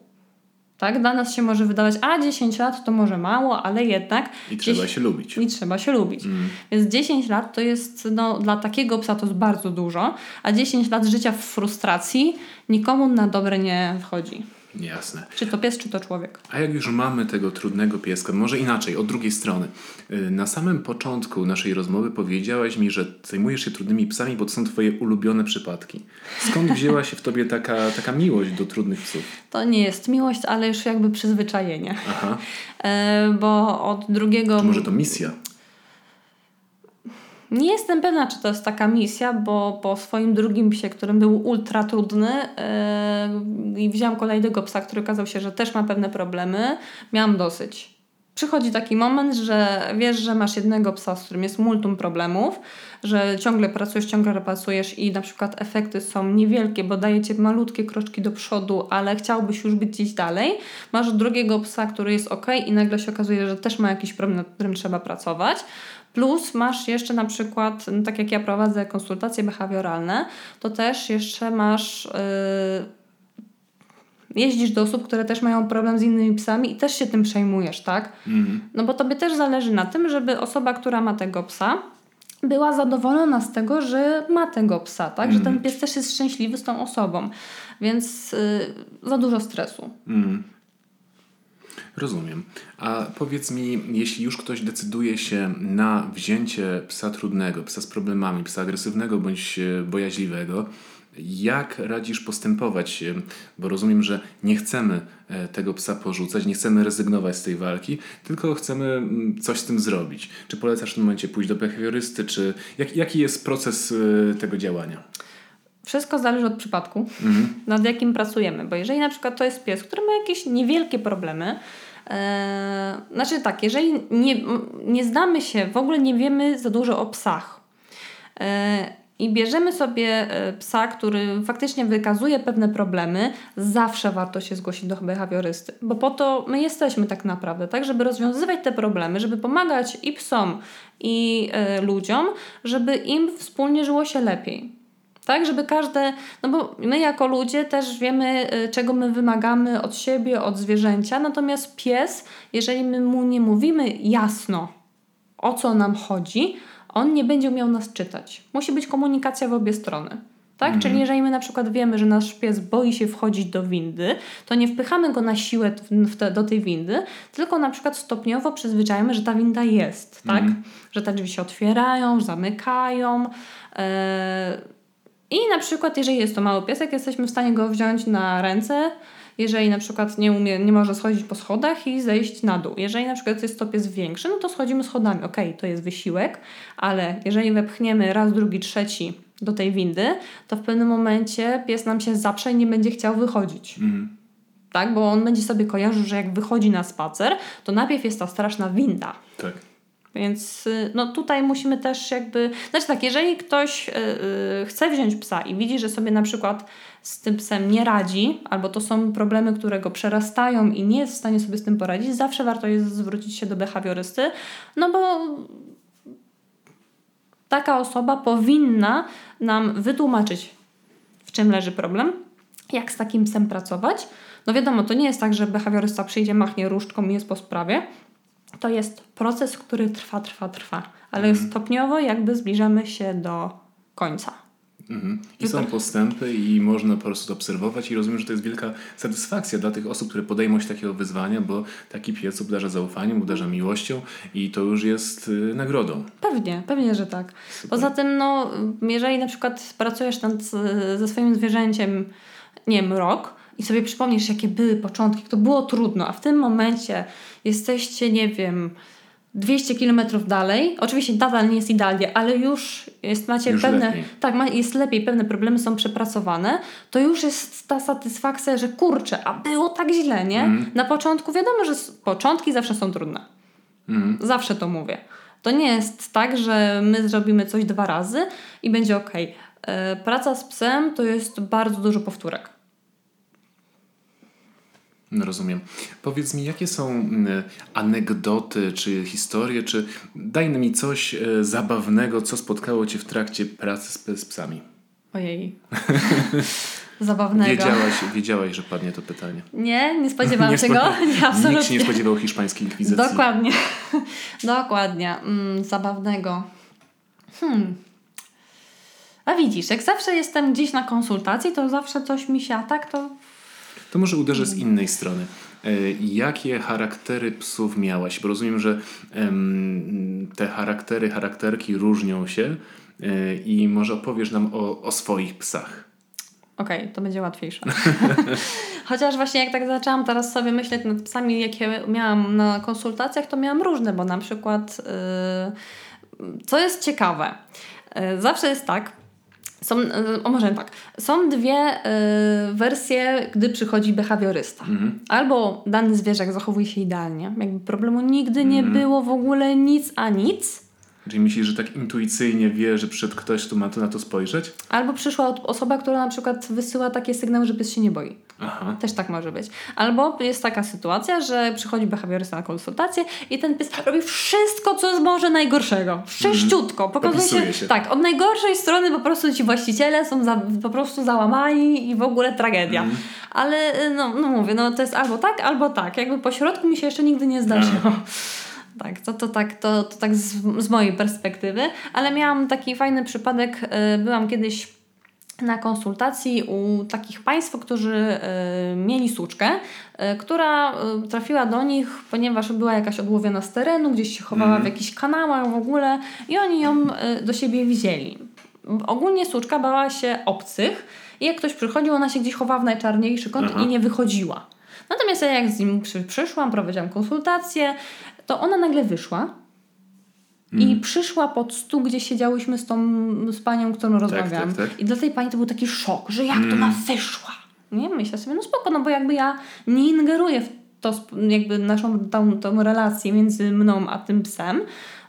Tak? Dla nas się może wydawać, a 10 lat to może mało, ale jednak. I trzeba 10 się lubić. I trzeba się lubić. Mm. Więc 10 lat to jest, no, dla takiego psa to jest bardzo dużo, a 10 lat życia w frustracji nikomu na dobre nie wchodzi. Jasne. Czy to pies, czy to człowiek. A jak już mamy tego trudnego pieska, może inaczej, od drugiej strony. Yy, Na samym początku naszej rozmowy powiedziałaś mi, że zajmujesz się trudnymi psami, bo to są twoje ulubione przypadki. Skąd wzięła się w tobie taka, taka miłość do trudnych psów? To nie jest miłość, ale już jakby przyzwyczajenie. Aha. E, bo od drugiego. Czy może to misja? Nie jestem pewna, czy to jest taka misja, bo po swoim drugim psie, którym był ultra trudny yy, i wziąłam kolejnego psa, który okazał się, że też ma pewne problemy, miałam dosyć. Przychodzi taki moment, że wiesz, że masz jednego psa, z którym jest multum problemów, że ciągle pracujesz, ciągle pracujesz i na przykład efekty są niewielkie, bo daje ci malutkie kroczki do przodu, ale chciałbyś już być gdzieś dalej. Masz drugiego psa, który jest ok i nagle się okazuje, że też ma jakiś problem, nad którym trzeba pracować. Plus masz jeszcze na przykład, no tak jak ja prowadzę konsultacje behawioralne, to też jeszcze masz. Yy, jeździsz do osób, które też mają problem z innymi psami i też się tym przejmujesz, tak? Mhm. No bo tobie też zależy na tym, żeby osoba, która ma tego psa, była zadowolona z tego, że ma tego psa, tak? Że ten pies też jest szczęśliwy z tą osobą. Więc yy, za dużo stresu. Mm. Rozumiem. A powiedz mi, jeśli już ktoś decyduje się na wzięcie psa trudnego, psa z problemami, psa agresywnego bądź e, bojaźliwego, jak radzisz postępować? E, Bo rozumiem, że nie chcemy e, tego psa porzucać, nie chcemy rezygnować z tej walki, tylko chcemy coś z tym zrobić. Czy polecasz w tym momencie pójść do behawiorysty, czy jak, jaki jest proces tego działania? Wszystko zależy od przypadku, nad jakim pracujemy. Bo jeżeli na przykład to jest pies, który ma jakieś niewielkie problemy, e, znaczy tak, jeżeli nie, nie znamy się, w ogóle nie wiemy za dużo o psach e, i bierzemy sobie e, psa, który faktycznie wykazuje pewne problemy, zawsze warto się zgłosić do behawiorysty, bo po to my jesteśmy tak naprawdę, tak, żeby rozwiązywać te problemy, żeby pomagać i psom, i ludziom, żeby im wspólnie żyło się lepiej. Tak, żeby każde, no bo my jako ludzie też wiemy, y, czego my wymagamy od siebie, od zwierzęcia, natomiast pies, jeżeli my mu nie mówimy jasno, o co nam chodzi, on nie będzie umiał nas czytać. Musi być komunikacja w obie strony. Tak? Czyli jeżeli my na przykład wiemy, że nasz pies boi się wchodzić do windy, to nie wpychamy go na siłę te, do tej windy, tylko na przykład stopniowo przyzwyczajamy, że ta winda jest, tak? Że te drzwi się otwierają, zamykają. e, I na przykład, jeżeli jest to mały piesek, jesteśmy w stanie go wziąć na ręce, jeżeli na przykład nie, umie, nie może schodzić po schodach i zejść na dół. Jeżeli na przykład jest to pies większy, no to schodzimy schodami. Okej, to jest wysiłek, ale jeżeli wepchniemy raz, drugi, trzeci do tej windy, to w pewnym momencie pies nam się zaprze i nie będzie chciał wychodzić. Mhm. Tak? Bo on będzie sobie kojarzył, że jak wychodzi na spacer, to najpierw jest ta straszna winda. Tak. Więc y, no tutaj musimy też jakby. Znaczy tak, jeżeli ktoś y, y, chce wziąć psa i widzi, że sobie na przykład z tym psem nie radzi, albo to są problemy, które go przerastają i nie jest w stanie sobie z tym poradzić, zawsze warto jest zwrócić się do behawiorysty, no bo taka osoba powinna nam wytłumaczyć, W czym leży problem? Jak z takim psem pracować? No wiadomo, to nie jest tak, że behawiorysta przyjdzie, machnie różdżką i jest po sprawie. To jest proces, który trwa, trwa, trwa, ale Mhm. stopniowo jakby zbliżamy się do końca. Mhm. I są postępy i można po prostu to obserwować i rozumiem, że to jest wielka satysfakcja dla tych osób, które podejmą się takiego wyzwania, bo taki pies obdarza zaufaniem, obdarza miłością i to już jest y, nagrodą. Pewnie, pewnie, że tak. Super. Poza tym, no, jeżeli na przykład pracujesz nad, ze swoim zwierzęciem, nie wiem, rok i sobie przypomnisz, jakie były początki, to było trudno, a w tym momencie jesteście, nie wiem, 200 kilometrów dalej, oczywiście nadal nie jest idealnie, ale już jest, macie Już pewne, lepiej. tak, ma, jest lepiej, pewne problemy są przepracowane, to już jest ta satysfakcja, że kurczę, a było tak źle, nie? Na początku wiadomo, że początki zawsze są trudne. Mhm. Zawsze to mówię. To nie jest tak, że my zrobimy coś dwa razy i będzie ok. Praca z psem to jest bardzo dużo powtórek. Rozumiem. Powiedz mi, jakie są mm, anegdoty, czy historie, czy daj mi coś e, zabawnego, co spotkało Cię w trakcie pracy z, psami. Ojej. Zabawnego. Wiedziałaś, wiedziałaś, że padnie to pytanie. Nie, nie spodziewałam się go. Nie, absolutnie. Nikt się nie spodziewał hiszpańskiej inkwizycji. Dokładnie. Dokładnie. Mm, zabawnego. Hmm. A widzisz, jak zawsze jestem gdzieś na konsultacji, to zawsze coś mi się, a tak to To może uderzę z innej strony. E, Jakie charaktery psów miałaś? Bo rozumiem, że te charaktery, charakterki różnią się e, i może opowiesz nam o, o swoich psach. Okej, to będzie łatwiejsze. Chociaż właśnie jak tak zaczęłam teraz sobie myśleć nad psami, jakie miałam na konsultacjach, to miałam różne, bo na przykład, yy, co jest ciekawe, yy, zawsze jest tak, są, yy, o może tak, są dwie yy, wersje, gdy przychodzi behawiorysta. Albo dany zwierzak zachowuje się idealnie, jakby problemu nigdy nie było, w ogóle nic a nic. Czyli myślisz, że tak intuicyjnie wie, że przed ktoś tu ma to na to spojrzeć? Albo przyszła osoba, która na przykład wysyła takie sygnały, że pies się nie boi. Aha. Też tak może być. Albo jest taka sytuacja, że przychodzi behawiorysta na konsultację i ten pies robi wszystko, co może najgorszego. Wszyściutko. Pokazuje Popisuje się, się. Tak, od najgorszej strony po prostu ci właściciele są za, po prostu załamani i w ogóle tragedia. Ale no, no mówię, no to jest albo tak, albo tak. Jakby po środku mi się jeszcze nigdy nie zdarzyło. Tak, to, to tak, to, to tak z, z mojej perspektywy, ale miałam taki fajny przypadek, y, byłam kiedyś na konsultacji u takich państw, którzy y, mieli suczkę, y, która trafiła do nich, ponieważ była jakaś odłowiona z terenu, gdzieś się chowała w jakichś kanałach w ogóle i oni ją do siebie wzięli. Ogólnie suczka bała się obcych i jak ktoś przychodził, ona się gdzieś chowała w najczarniejszy kąt Aha. i nie wychodziła. Natomiast ja jak z nim przy, przyszłam, prowadziłam konsultację, to ona nagle wyszła i przyszła pod stół, gdzie siedziałyśmy z tą z panią, którą rozmawiałam. tak, tak. I dla tej pani to był taki szok, że jak to ona wyszła. Nie, myślę sobie, no spoko, no bo jakby ja nie ingeruję w to jakby naszą tą, tą relację między mną a tym psem,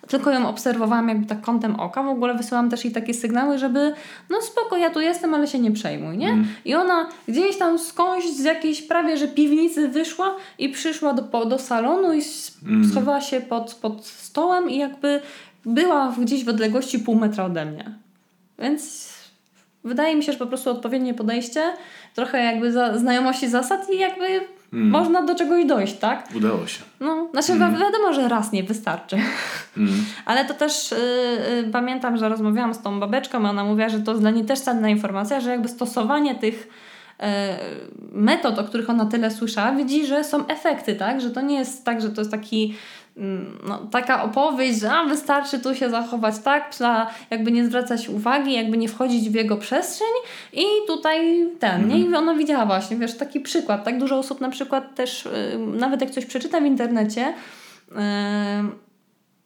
tylko ją obserwowałam jakby tak kątem oka. W ogóle wysyłam też jej takie sygnały, żeby no spoko, ja tu jestem, ale się nie przejmuj, nie? I ona gdzieś tam skądś z jakiejś prawie, że piwnicy wyszła i przyszła do, po- do salonu i s- schowała się pod, pod stołem i jakby była gdzieś w odległości pół metra ode mnie. Więc wydaje mi się, że po prostu odpowiednie podejście, trochę jakby za, znajomości zasad i jakby można do czegoś dojść, tak? Udało się. No, znaczy wi- wiadomo, że raz nie wystarczy. Mm. Ale to też y, y, pamiętam, że rozmawiałam z tą babeczką, ona mówiła, że to jest dla niej też cenna informacja, że jakby stosowanie tych y, metod, o których ona tyle słyszała, widzi, że są efekty, tak? Że to nie jest tak, że to jest taki mm, no, taka opowieść, że a, wystarczy tu się zachować tak, psa jakby nie zwracać uwagi, jakby nie wchodzić w jego przestrzeń i tutaj ten, nie? I ona widziała właśnie, wiesz, taki przykład, tak dużo osób na przykład też, y, nawet jak coś przeczyta w internecie, y,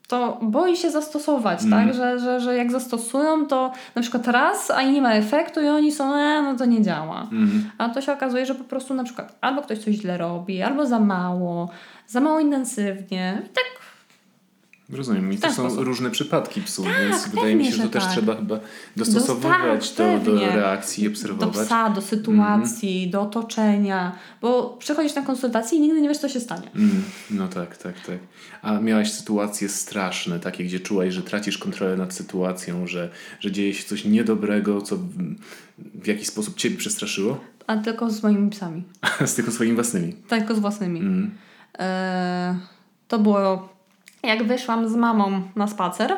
to boi się zastosować, tak? Że, że, że jak zastosują, to na przykład raz, a nie ma efektu i oni są, e, no to nie działa. Mm. A to się okazuje, że po prostu na przykład albo ktoś coś źle robi, albo za mało, za mało intensywnie. I tak Rozumiem. I to są sposób. różne przypadki psów, Tak, więc wydaje mi się, że to też tak. trzeba chyba dostosowywać tak, to do pewnie. reakcji i Do obserwować. psa, do sytuacji, do otoczenia, bo przychodzisz na konsultację i nigdy nie wiesz, co się stanie. Mm, no tak, tak, tak. A miałaś sytuacje straszne, takie, gdzie czułaś, że tracisz kontrolę nad sytuacją, że, że dzieje się coś niedobrego, co w, w jakiś sposób ciebie przestraszyło? A tylko z moimi psami. Z tylko swoimi własnymi. Tak, tylko z własnymi. Mm. E, to było jak wyszłam z mamą na spacer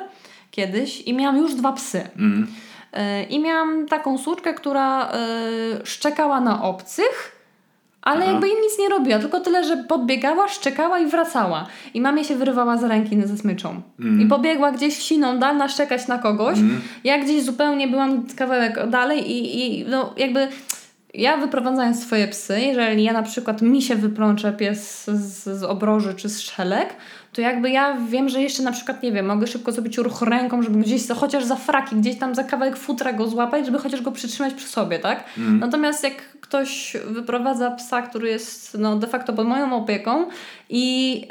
kiedyś i miałam już dwa psy. Mm. E, I miałam taką słuczkę, która e, szczekała na obcych, ale Aha. jakby im nic nie robiła, tylko tyle, że podbiegała, szczekała i wracała. I mamie się wyrywała z ręki ze smyczą. Mm. I pobiegła gdzieś siną dal naszczekać na kogoś. Ja gdzieś zupełnie byłam kawałek dalej i, i no jakby ja wyprowadzając swoje psy, jeżeli ja na przykład mi się wyplącze pies z, z obroży czy z szelek, to jakby ja wiem, że jeszcze na przykład, nie wiem, mogę szybko zrobić ruch ręką, żeby gdzieś, za- chociaż za fraki, gdzieś tam za kawałek futra go złapać, żeby chociaż go przytrzymać przy sobie, tak? Natomiast jak ktoś wyprowadza psa, który jest no, de facto pod moją opieką i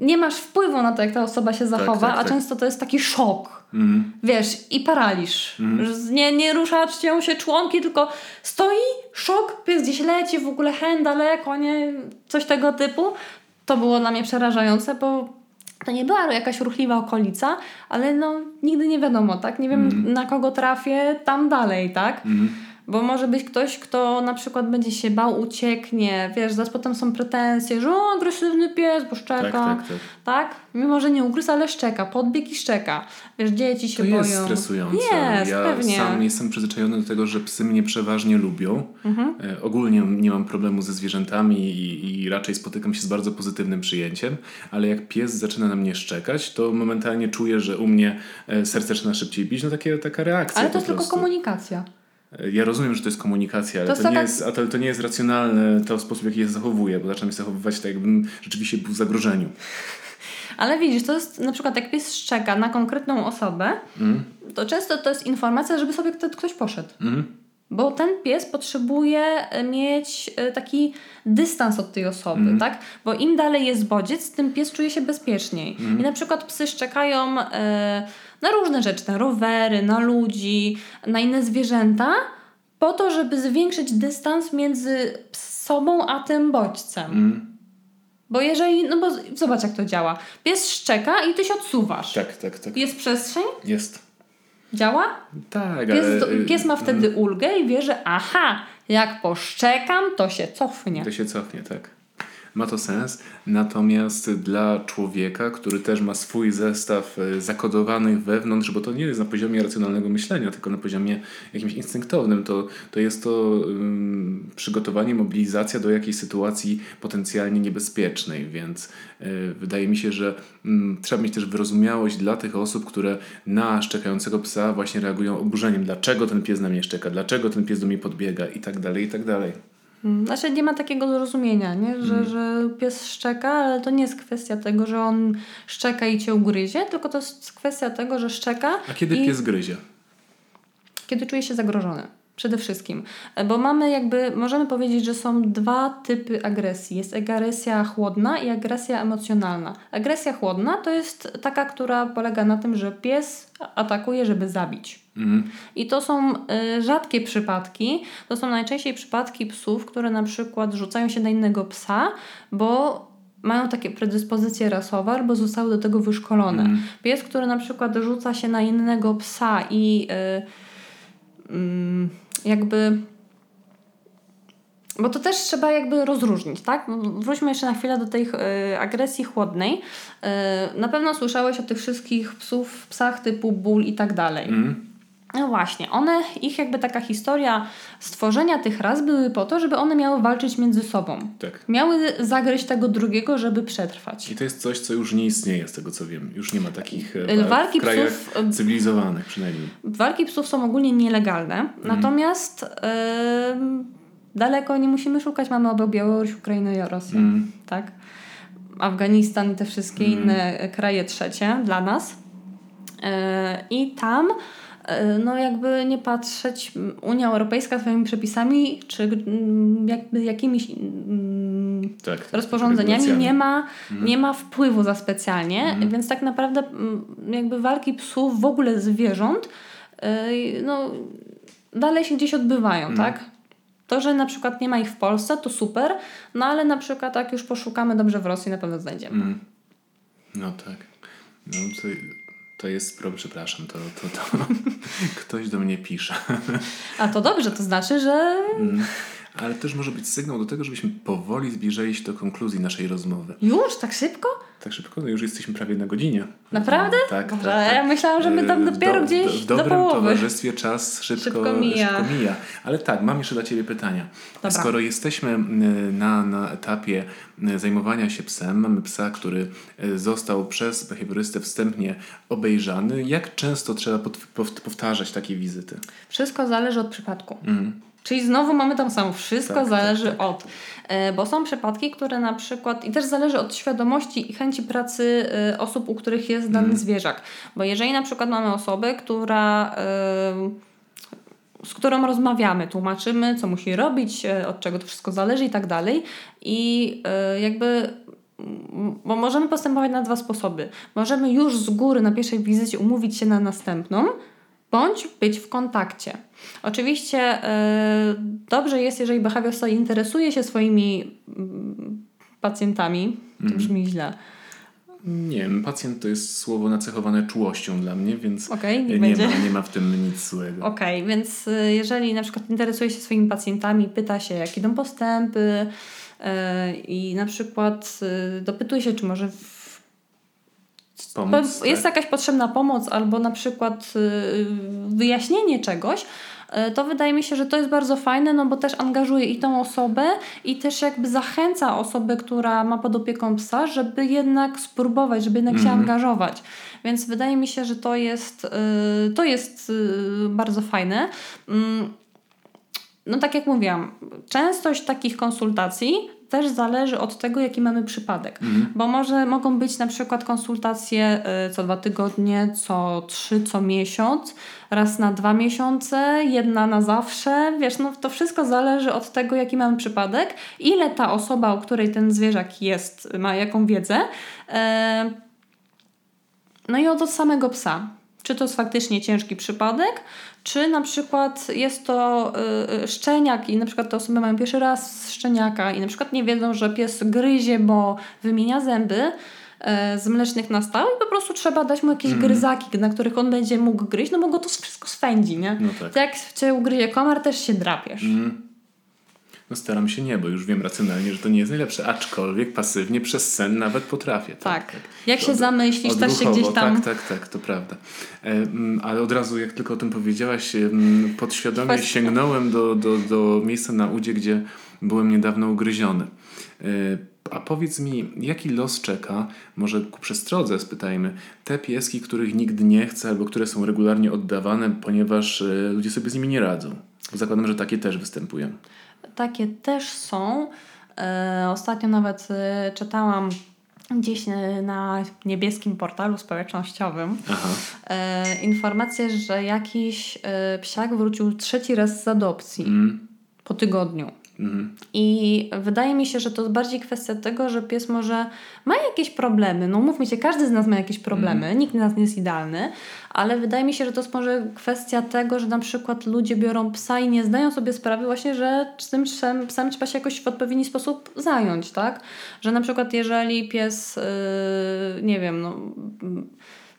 nie masz wpływu na to, jak ta osoba się zachowa, tak, a tak. często to jest taki szok. Mm. Wiesz, i paraliż. Że Nie, nie ruszają się członki, tylko stoi, szok, pies gdzieś leci, w ogóle hen daleko, nie? Coś tego typu. To było dla mnie przerażające, bo to nie była jakaś ruchliwa okolica, ale no nigdy nie wiadomo, tak? Nie wiem na kogo trafię tam dalej, tak? Bo może być ktoś, kto na przykład będzie się bał, ucieknie, wiesz, zaraz potem są pretensje, że o, agresywny pies, bo szczeka. Tak, tak, tak. Tak? Mimo, że nie ugryzł, ale szczeka, podbieg i szczeka. Wiesz, dzieci się To boją. jest stresujące. Jest, ja pewnie. sam jestem przyzwyczajony do tego, że psy mnie przeważnie lubią. Mhm. E, ogólnie nie mam problemu ze zwierzętami i, i raczej spotykam się z bardzo pozytywnym przyjęciem, ale jak pies zaczyna na mnie szczekać, to momentalnie czuję, że u mnie e, serce zaczyna szybciej bić. No takie, taka reakcja Ale to jest tylko komunikacja. E, Ja rozumiem, że to jest komunikacja, ale To to, nie, taka- jest, a to, nie jest racjonalne to sposób, w jaki je zachowuję, bo zaczynam się zachowywać tak, jakbym rzeczywiście był w zagrożeniu. Ale widzisz, to jest na przykład jak pies szczeka na konkretną osobę, Mm. to często to jest informacja, żeby sobie kto- ktoś poszedł. Mhm. Bo ten pies potrzebuje e, mieć e, taki dystans od tej osoby, Mhm. tak? Bo im dalej jest bodziec, tym pies czuje się bezpieczniej. Mhm. I na przykład psy szczekają na różne rzeczy, na rowery, na ludzi, na inne zwierzęta, po to, żeby zwiększyć dystans między sobą a tym bodźcem. Mm. Bo jeżeli, no bo zobacz jak to działa. Pies szczeka i ty się odsuwasz. Tak, tak, tak. Jest przestrzeń? Jest. Działa? Tak, Pies, ale... y, pies ma wtedy ulgę i wie, że aha, jak poszczekam, to się cofnie. To się cofnie, tak. Ma to sens, natomiast dla człowieka, który też ma swój zestaw e, zakodowanych wewnątrz, bo to nie jest na poziomie racjonalnego myślenia, tylko na poziomie jakimś instynktownym, to, to jest to ym, przygotowanie, mobilizacja do jakiejś sytuacji potencjalnie niebezpiecznej, więc y, wydaje mi się, że ym, trzeba mieć też wyrozumiałość dla tych osób, które na szczekającego psa właśnie reagują oburzeniem. Dlaczego ten pies na mnie szczeka? Dlaczego ten pies do mnie podbiega? I tak dalej, i tak dalej. Mm, Znaczy nie ma takiego zrozumienia, nie? Że, Mm. że pies szczeka, ale to nie jest kwestia tego, że on szczeka i cię ugryzie, tylko to jest kwestia tego, że szczeka A kiedy i pies gryzie? kiedy czuje się zagrożony. Przede wszystkim. Bo mamy jakby, możemy powiedzieć, że są dwa typy agresji. Jest agresja chłodna i agresja emocjonalna. Agresja chłodna to jest taka, która polega na tym, że pies atakuje, żeby zabić. Mhm. I to są y, rzadkie przypadki. To są najczęściej przypadki psów, które na przykład rzucają się na innego psa, bo mają takie predyspozycje rasowe albo zostały do tego wyszkolone. Mhm. Pies, który na przykład rzuca się na innego psa i y, mm, jakby. Bo to też trzeba jakby rozróżnić, tak? Wróćmy jeszcze na chwilę do tej y, agresji chłodnej. Na pewno słyszałeś o tych wszystkich psów, psach typu ból i tak dalej. Mhm. No właśnie, one, ich jakby taka historia stworzenia tych ras były po to, żeby one miały walczyć między sobą. Tak. Miały zagryźć tego drugiego, żeby przetrwać. I to jest coś, co już nie istnieje, z tego co wiem. Już nie ma takich e, Y, walk walki w krajach psów, y, cywilizowanych przynajmniej. Walki psów są ogólnie nielegalne, natomiast ym, daleko nie musimy szukać. Mamy obok Białoruś, Ukrainę i Rosję. Mm. Tak? Afganistan i te wszystkie inne e, kraje trzecie dla nas. E, I tam no jakby nie patrzeć, Unia Europejska swoimi przepisami, czy mm, jakby jakimiś mm, tak, rozporządzeniami regulacjami. nie ma, nie ma wpływu za specjalnie, więc tak naprawdę mm, jakby walki psów w ogóle zwierząt yy, no, dalej się gdzieś odbywają, tak? To, że na przykład nie ma ich w Polsce, to super, no ale na przykład jak już poszukamy dobrze w Rosji, na pewno znajdziemy. No tak. No to, to jest przepraszam, to, to, to ktoś do mnie pisze. A to dobrze, to znaczy, że Mm. Ale też może być sygnał do tego, żebyśmy powoli zbliżali się do konkluzji naszej rozmowy. już tak szybko? Tak szybko, no już jesteśmy prawie na godzinie. Naprawdę? Tak, Boże, tak, tak. ja myślałam, że my tam E, dopiero do, gdzieś w do dobrym połowy. towarzystwie czas szybko, Szybko mija. szybko mija. Ale tak, mam jeszcze dla Ciebie pytania. Dobra. Skoro jesteśmy na, na etapie zajmowania się psem, mamy psa, który e, został przez behawiorystę wstępnie obejrzany, jak często trzeba powtarzać takie wizyty? Wszystko zależy od przypadku. Mhm. Czyli znowu mamy tam samo. Wszystko Tak, zależy tak, tak. od. E, Bo są przypadki, które na przykład. I też zależy od świadomości i chęci pracy e, osób, u których jest dany Mhm. zwierzak. Bo jeżeli na przykład mamy osobę, która. e, z którą rozmawiamy, tłumaczymy, co musi robić, od czego to wszystko zależy i tak dalej. I jakby bo możemy postępować na dwa sposoby. Możemy już z góry na pierwszej wizycie umówić się na następną, bądź być w kontakcie. Oczywiście e, dobrze jest, jeżeli behawiorista interesuje się swoimi mm, pacjentami. To brzmi źle. Nie wiem, pacjent to jest słowo nacechowane czułością dla mnie, więc niech nie, będzie. ma, nie ma w tym nic złego. Okej, więc y, jeżeli na przykład interesuje się swoimi pacjentami, pyta się, jak idą postępy y, i na przykład dopytuje się, czy może w, Pomóc, po, jest tak? jakaś potrzebna pomoc albo na przykład wyjaśnienie czegoś, to wydaje mi się, że to jest bardzo fajne, no bo też angażuje i tą osobę i też jakby zachęca osobę, która ma pod opieką psa, żeby jednak spróbować, żeby jednak się Mhm. angażować. Więc wydaje mi się, że to jest, y, to jest y, bardzo fajne. Mm, no tak jak mówiłam, częstość takich konsultacji też zależy od tego, jaki mamy przypadek. Mhm. Bo może mogą być na przykład konsultacje y, co dwa tygodnie, co trzy, co miesiąc, raz na dwa miesiące, jedna na zawsze. Wiesz, no to wszystko zależy od tego, jaki mamy przypadek, ile ta osoba, u której ten zwierzak jest, ma jaką wiedzę. E, no i od samego psa. Czy to jest faktycznie ciężki przypadek, czy na przykład jest to y, y, szczeniak i na przykład te osoby mają pierwszy raz szczeniaka i na przykład nie wiedzą, że pies gryzie, bo wymienia zęby e, z mlecznych nastaw i po prostu trzeba dać mu jakieś gryzaki, na których on będzie mógł gryźć, no bo go to wszystko swędzi, nie? No tak. To jak cię ugryzie komar, też się drapiesz. Mm. No staram się nie, bo już wiem racjonalnie, że to nie jest najlepsze, aczkolwiek pasywnie przez sen nawet potrafię. Tak. Jak się Od- zamyślisz, też się gdzieś tam... Tak, tak, tak, to prawda. E, mm, ale od razu, jak tylko o tym powiedziałaś, mm, podświadomie Kwestia. sięgnąłem do, do, do miejsca na udzie, gdzie byłem niedawno ugryziony. E, a powiedz mi, jaki los czeka, może ku przestrodze spytajmy, te pieski, których nikt nie chce albo które są regularnie oddawane, ponieważ e, ludzie sobie z nimi nie radzą. Zakładam, że takie też występują. Takie też są. E, ostatnio nawet e, czytałam gdzieś e, na niebieskim portalu społecznościowym e, informację, że jakiś e, psiak wrócił trzeci raz z adopcji Mm, po tygodniu. Mm, I wydaje mi się, że to jest bardziej kwestia tego, że pies może ma jakieś problemy. No mówmy się, każdy z nas ma jakieś problemy, nikt z nas nie jest idealny, ale wydaje mi się, że to jest może kwestia tego, że na przykład ludzie biorą psa i nie zdają sobie sprawy właśnie, że z tym psem, psem trzeba się jakoś w odpowiedni sposób zająć, tak? Że na przykład jeżeli pies, yy, nie wiem, no...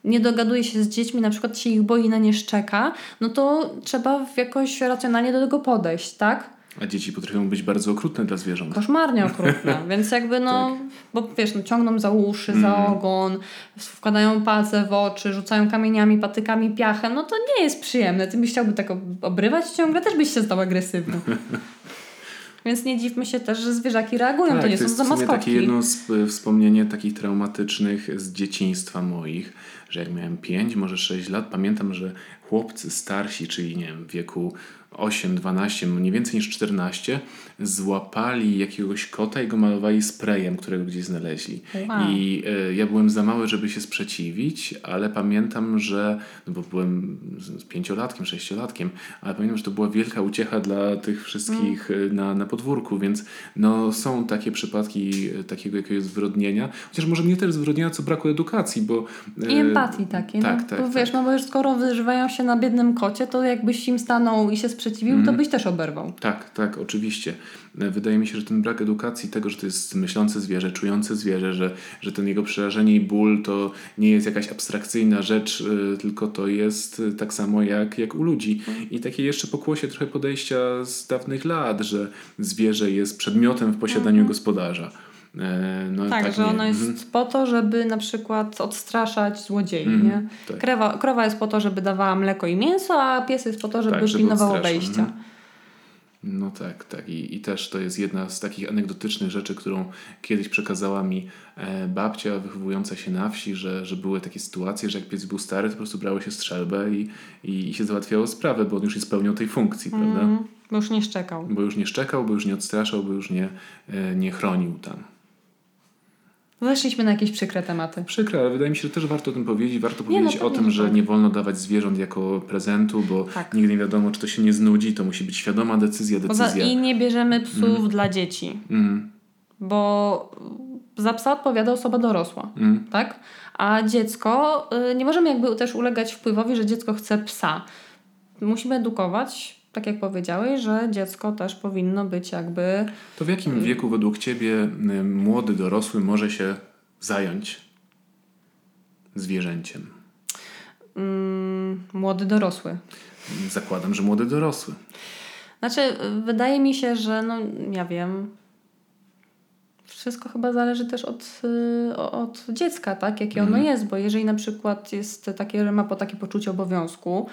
nie dogaduje się z dziećmi, na przykład się ich boi, na nie szczeka, no to trzeba w jakoś racjonalnie do tego podejść, tak? A dzieci potrafią być bardzo okrutne dla zwierząt. koszmarnie okrutne, więc jakby no, bo wiesz, no, ciągną za uszy, za ogon, wkładają palce w oczy, rzucają kamieniami, patykami, piachem, no to nie jest przyjemne. Ty byś chciałby tak ob- obrywać ciągle, też byś się stał agresywny. Więc nie dziwmy się też, że zwierzaki reagują, to nie Tak, to są za maskotki. takie jedno z, y, wspomnienie takich traumatycznych z dzieciństwa moich, że jak miałem 5, może 6 lat, pamiętam, że chłopcy starsi, czyli nie wiem, w wieku 8, 12, mniej więcej niż 14, złapali jakiegoś kota i go malowali sprayem, którego gdzieś znaleźli. Wow. I y, ja byłem za mały, żeby się sprzeciwić, ale pamiętam, że, no bo byłem pięciolatkiem, sześciolatkiem, ale pamiętam, że to była wielka uciecha dla tych wszystkich y, na, na podwórku, więc no, są takie przypadki y, takiego jakiegoś zwyrodnienia, chociaż może nie tyle zwyrodnienia, co braku edukacji, bo... y, I empatii takiej. tak, no. tak, Bo tak. wiesz, no bo już skoro wyżywają się na biednym kocie, to jakbyś im stanął i się sprzeciwił, Mhm. to byś też oberwał. Tak, tak, oczywiście. Wydaje mi się, że ten brak edukacji tego, że to jest myślące zwierzę, czujące zwierzę, że, że ten jego przerażenie i ból to nie jest jakaś abstrakcyjna rzecz, y, tylko to jest y, tak samo jak, jak u ludzi. I takie jeszcze pokłosie trochę podejścia z dawnych lat, że zwierzę jest przedmiotem w posiadaniu gospodarza. E, No, Tak, że nie- ono jest mhm. po to, żeby na przykład odstraszać złodziei, Mhm, nie? tak. Krewa, krowa jest po to, żeby dawała mleko i mięso, a pies jest po to, żeby, Tak, pilnował wejścia. mhm. No tak, tak. I, I też to jest jedna z takich anegdotycznych rzeczy, którą kiedyś przekazała mi e, babcia wychowująca się na wsi, że, że były takie sytuacje, że jak pies był stary, to po prostu brało się strzelbę i, i, i się załatwiało sprawę, bo on już nie spełniał tej funkcji, prawda? Mm, bo już nie szczekał. Bo już nie szczekał, bo już nie odstraszał, bo już nie, e, nie chronił tam. Weszliśmy na jakieś przykre tematy. Przykre, ale wydaje mi się, że też warto o tym powiedzieć. Warto Nie, no powiedzieć o pewnie, tym, że że tak. nie wolno dawać zwierząt jako prezentu, bo Tak. nigdy nie wiadomo, czy to się nie znudzi. To musi być świadoma decyzja, Poza, decyzja. I nie bierzemy psów dla dzieci, Mm, bo za psa odpowiada osoba dorosła, mm. tak? A dziecko, y, nie możemy jakby też ulegać wpływowi, że dziecko chce psa. Musimy edukować, tak jak powiedziałeś, że dziecko też powinno być jakby To w jakim wieku według Ciebie y, młody dorosły może się zająć zwierzęciem? mm, młody dorosły. Zakładam, że młody dorosły. Znaczy, y, wydaje mi się, że no, ja wiem. Wszystko chyba zależy też od, y, od dziecka, tak? Jakie ono jest, bo jeżeli na przykład jest takie, że ma po takie poczucie obowiązku,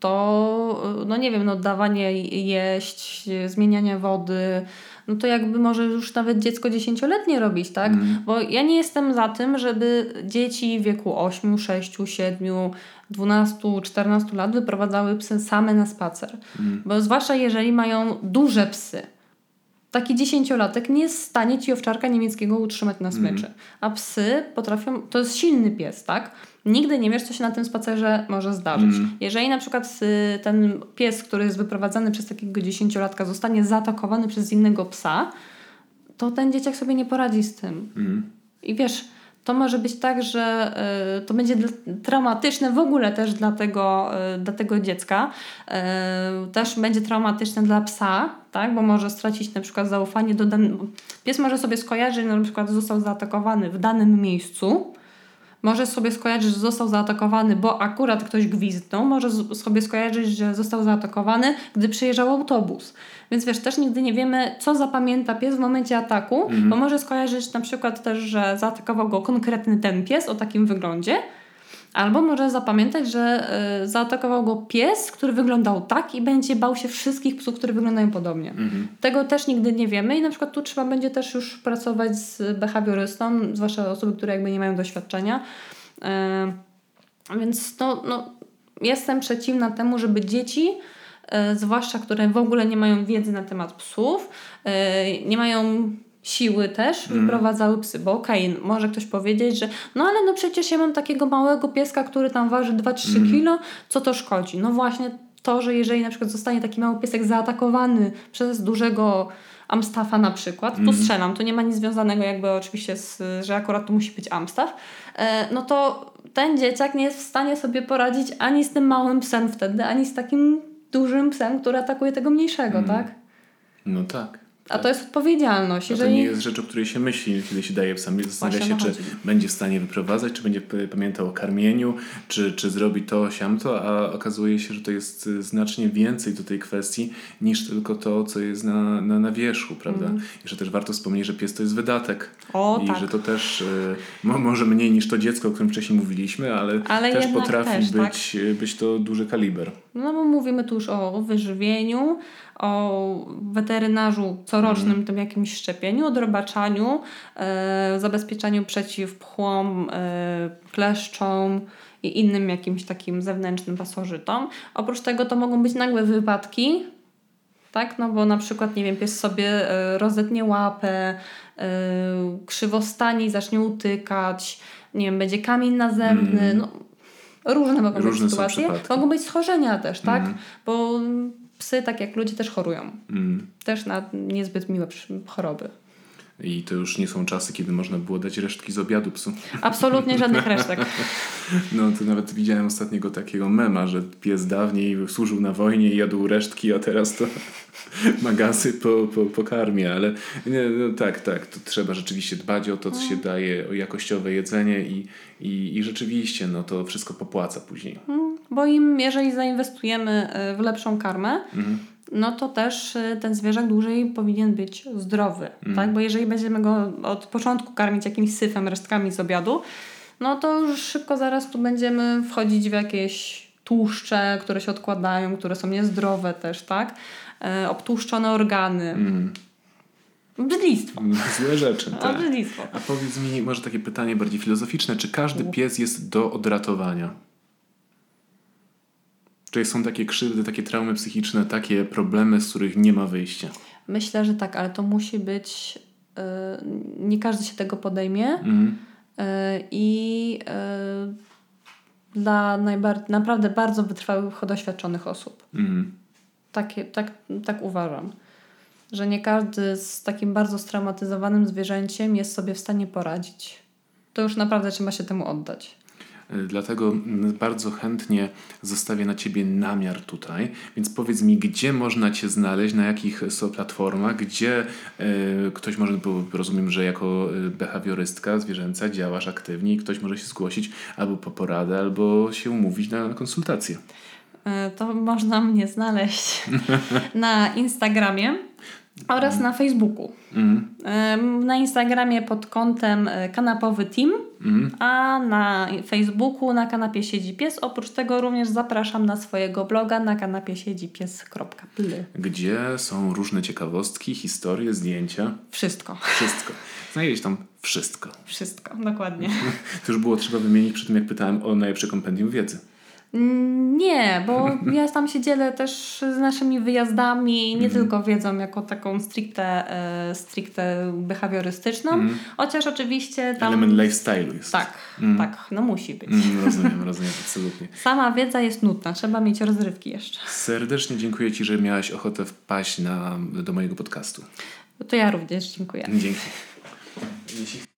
to y, no nie wiem, no dawanie jeść, zmienianie wody, no to jakby może już nawet dziecko dziesięcioletnie robić, tak? Bo ja nie jestem za tym, żeby dzieci w wieku 8, 6, 7, 12, 14 lat wyprowadzały psy same na spacer. Bo zwłaszcza jeżeli mają duże psy. Taki dziesięciolatek nie jest w stanie ci owczarka niemieckiego utrzymać na smyczy. A psy potrafią, to jest silny pies, tak? Nigdy nie wiesz, co się na tym spacerze może zdarzyć. Jeżeli na przykład y, ten pies, który jest wyprowadzany przez takiego dziesięciolatka, zostanie zaatakowany przez innego psa, to ten dzieciak sobie nie poradzi z tym. Mhm. I wiesz, to może być tak, że y, to będzie traumatyczne w ogóle też dla tego, y, dla tego dziecka. Y, też będzie traumatyczne dla psa, tak? bo może stracić na przykład zaufanie do danego. Pies może sobie skojarzyć, że na przykład został zaatakowany w danym miejscu. Może sobie skojarzyć, że został zaatakowany, bo akurat ktoś gwizdnął. Może sobie skojarzyć, że został zaatakowany, gdy przyjeżdżał autobus. Więc wiesz, też nigdy nie wiemy, co zapamięta pies w momencie ataku, bo może skojarzyć na przykład też, że zaatakował go konkretny ten pies o takim wyglądzie, albo może zapamiętać, że y, zaatakował go pies, który wyglądał tak i będzie bał się wszystkich psów, które wyglądają podobnie. Tego też nigdy nie wiemy i na przykład tu trzeba będzie też już pracować z behawiorystą, zwłaszcza osoby, które jakby nie mają doświadczenia. Y, więc no, no, jestem przeciwna temu, żeby dzieci, y, zwłaszcza które w ogóle nie mają wiedzy na temat psów, y, nie mają siły też wyprowadzały psy, bo okej, może ktoś powiedzieć, że no ale no przecież ja mam takiego małego pieska, który tam waży 2-3 kilo, co to szkodzi? No właśnie to, że jeżeli na przykład zostanie taki mały piesek zaatakowany przez dużego Amstafa na przykład, tu strzelam, tu nie ma nic związanego jakby oczywiście z, że akurat to musi być Amstaff, e, no to ten dzieciak nie jest w stanie sobie poradzić ani z tym małym psem wtedy, ani z takim dużym psem, który atakuje tego mniejszego, tak? No tak. A to jest odpowiedzialność. A to Jeżeli... nie jest rzecz, o której się myśli, kiedy się daje psa. Zastanawia się, czy będzie w stanie wyprowadzać, czy będzie pamiętał o karmieniu, czy, czy zrobi to, siamto, a okazuje się, że to jest y, znacznie więcej do tej kwestii niż tylko to, co jest na, na, na wierzchu, prawda? I że też warto wspomnieć, że pies to jest wydatek. O, I tak. że to też y, mo, może mniej niż to dziecko, o którym wcześniej mówiliśmy, ale, Ale też potrafi też, tak. być, y, być to duży kaliber. No bo mówimy tu już o wyżywieniu, o weterynarzu corocznym, Mhm. tym jakimś szczepieniu, odrobaczaniu, e, zabezpieczaniu przeciw pchłom, e, kleszczom i innym jakimś takim zewnętrznym pasożytom. Oprócz tego to mogą być nagłe wypadki, tak? No bo na przykład, nie wiem, pies sobie y, rozetnie łapę, y, krzywo stanie i zacznie utykać, nie wiem, będzie kamień nazemny, mm. no różne mogą różne być sytuacje. Mogą być schorzenia też, tak? Mm. Bo psy, tak jak ludzie, też chorują. Mm. Też na niezbyt miłe choroby. I to już nie są czasy, kiedy można było dać resztki z obiadu psu. Absolutnie żadnych resztek. No to nawet widziałem ostatniego takiego mema, że pies dawniej służył na wojnie i jadł resztki, a teraz to magasy po, po, po karmie. Ale nie, no tak, tak, to trzeba rzeczywiście dbać o to, co się mm. daje, o jakościowe jedzenie i, i, i rzeczywiście no to wszystko popłaca później. Mm, bo im, jeżeli zainwestujemy e, w lepszą karmę, mhm no to też y, ten zwierzak dłużej powinien być zdrowy, mm. tak? Bo jeżeli będziemy go od początku karmić jakimś syfem, resztkami z obiadu, no to już szybko zaraz tu będziemy wchodzić w jakieś tłuszcze, które się odkładają, które są niezdrowe też, tak? E, obtłuszczone organy. Mm. Brzydlistwo. Złe rzeczy. Tak. A, brzydlistwo. A powiedz mi, może takie pytanie bardziej filozoficzne, czy każdy pies jest do odratowania? Czy są takie krzywdy, takie traumy psychiczne, takie problemy, z których nie ma wyjścia? Myślę, że tak, ale to musi być. Yy, nie każdy się tego podejmie. Mm. Yy, I yy, dla najbar- naprawdę bardzo wytrwałych, doświadczonych osób. Mm. Takie, tak, tak uważam. Że nie każdy z takim bardzo straumatyzowanym zwierzęciem jest sobie w stanie poradzić. To już naprawdę trzeba się temu oddać. Dlatego bardzo chętnie zostawię na Ciebie namiar tutaj, więc powiedz mi, gdzie można Cię znaleźć, na jakich są platformach, gdzie y, ktoś może, bo rozumiem, że jako e, behawiorystka zwierzęca działasz aktywnie i ktoś może się zgłosić albo po poradę, albo się umówić na konsultację. E, to można mnie znaleźć na Instagramie oraz na Facebooku. Mm. Na Instagramie pod kątem e, Kanapowy Team, mm. a na Facebooku na kanapie siedzi pies. Oprócz tego również zapraszam na swojego bloga na kanapie siedzi pies.pl. Gdzie są różne ciekawostki, historie, zdjęcia? Wszystko. Wszystko. Znajdziesz tam wszystko. Wszystko, dokładnie. to już było trzeba wymienić przy tym, jak pytałem o najlepsze kompendium wiedzy. Nie, bo ja tam się dzielę też z naszymi wyjazdami, nie mm. tylko wiedzą jako taką stricte, e, stricte behawiorystyczną, mm. chociaż oczywiście tam... Element lifestyle'u jest. Tak, mm. tak, no musi być. Mm, rozumiem, rozumiem, absolutnie. Sama wiedza jest nudna, trzeba mieć rozrywki jeszcze. Serdecznie dziękuję Ci, że miałaś ochotę wpaść na, do mojego podcastu. To ja również dziękuję. Dzięki.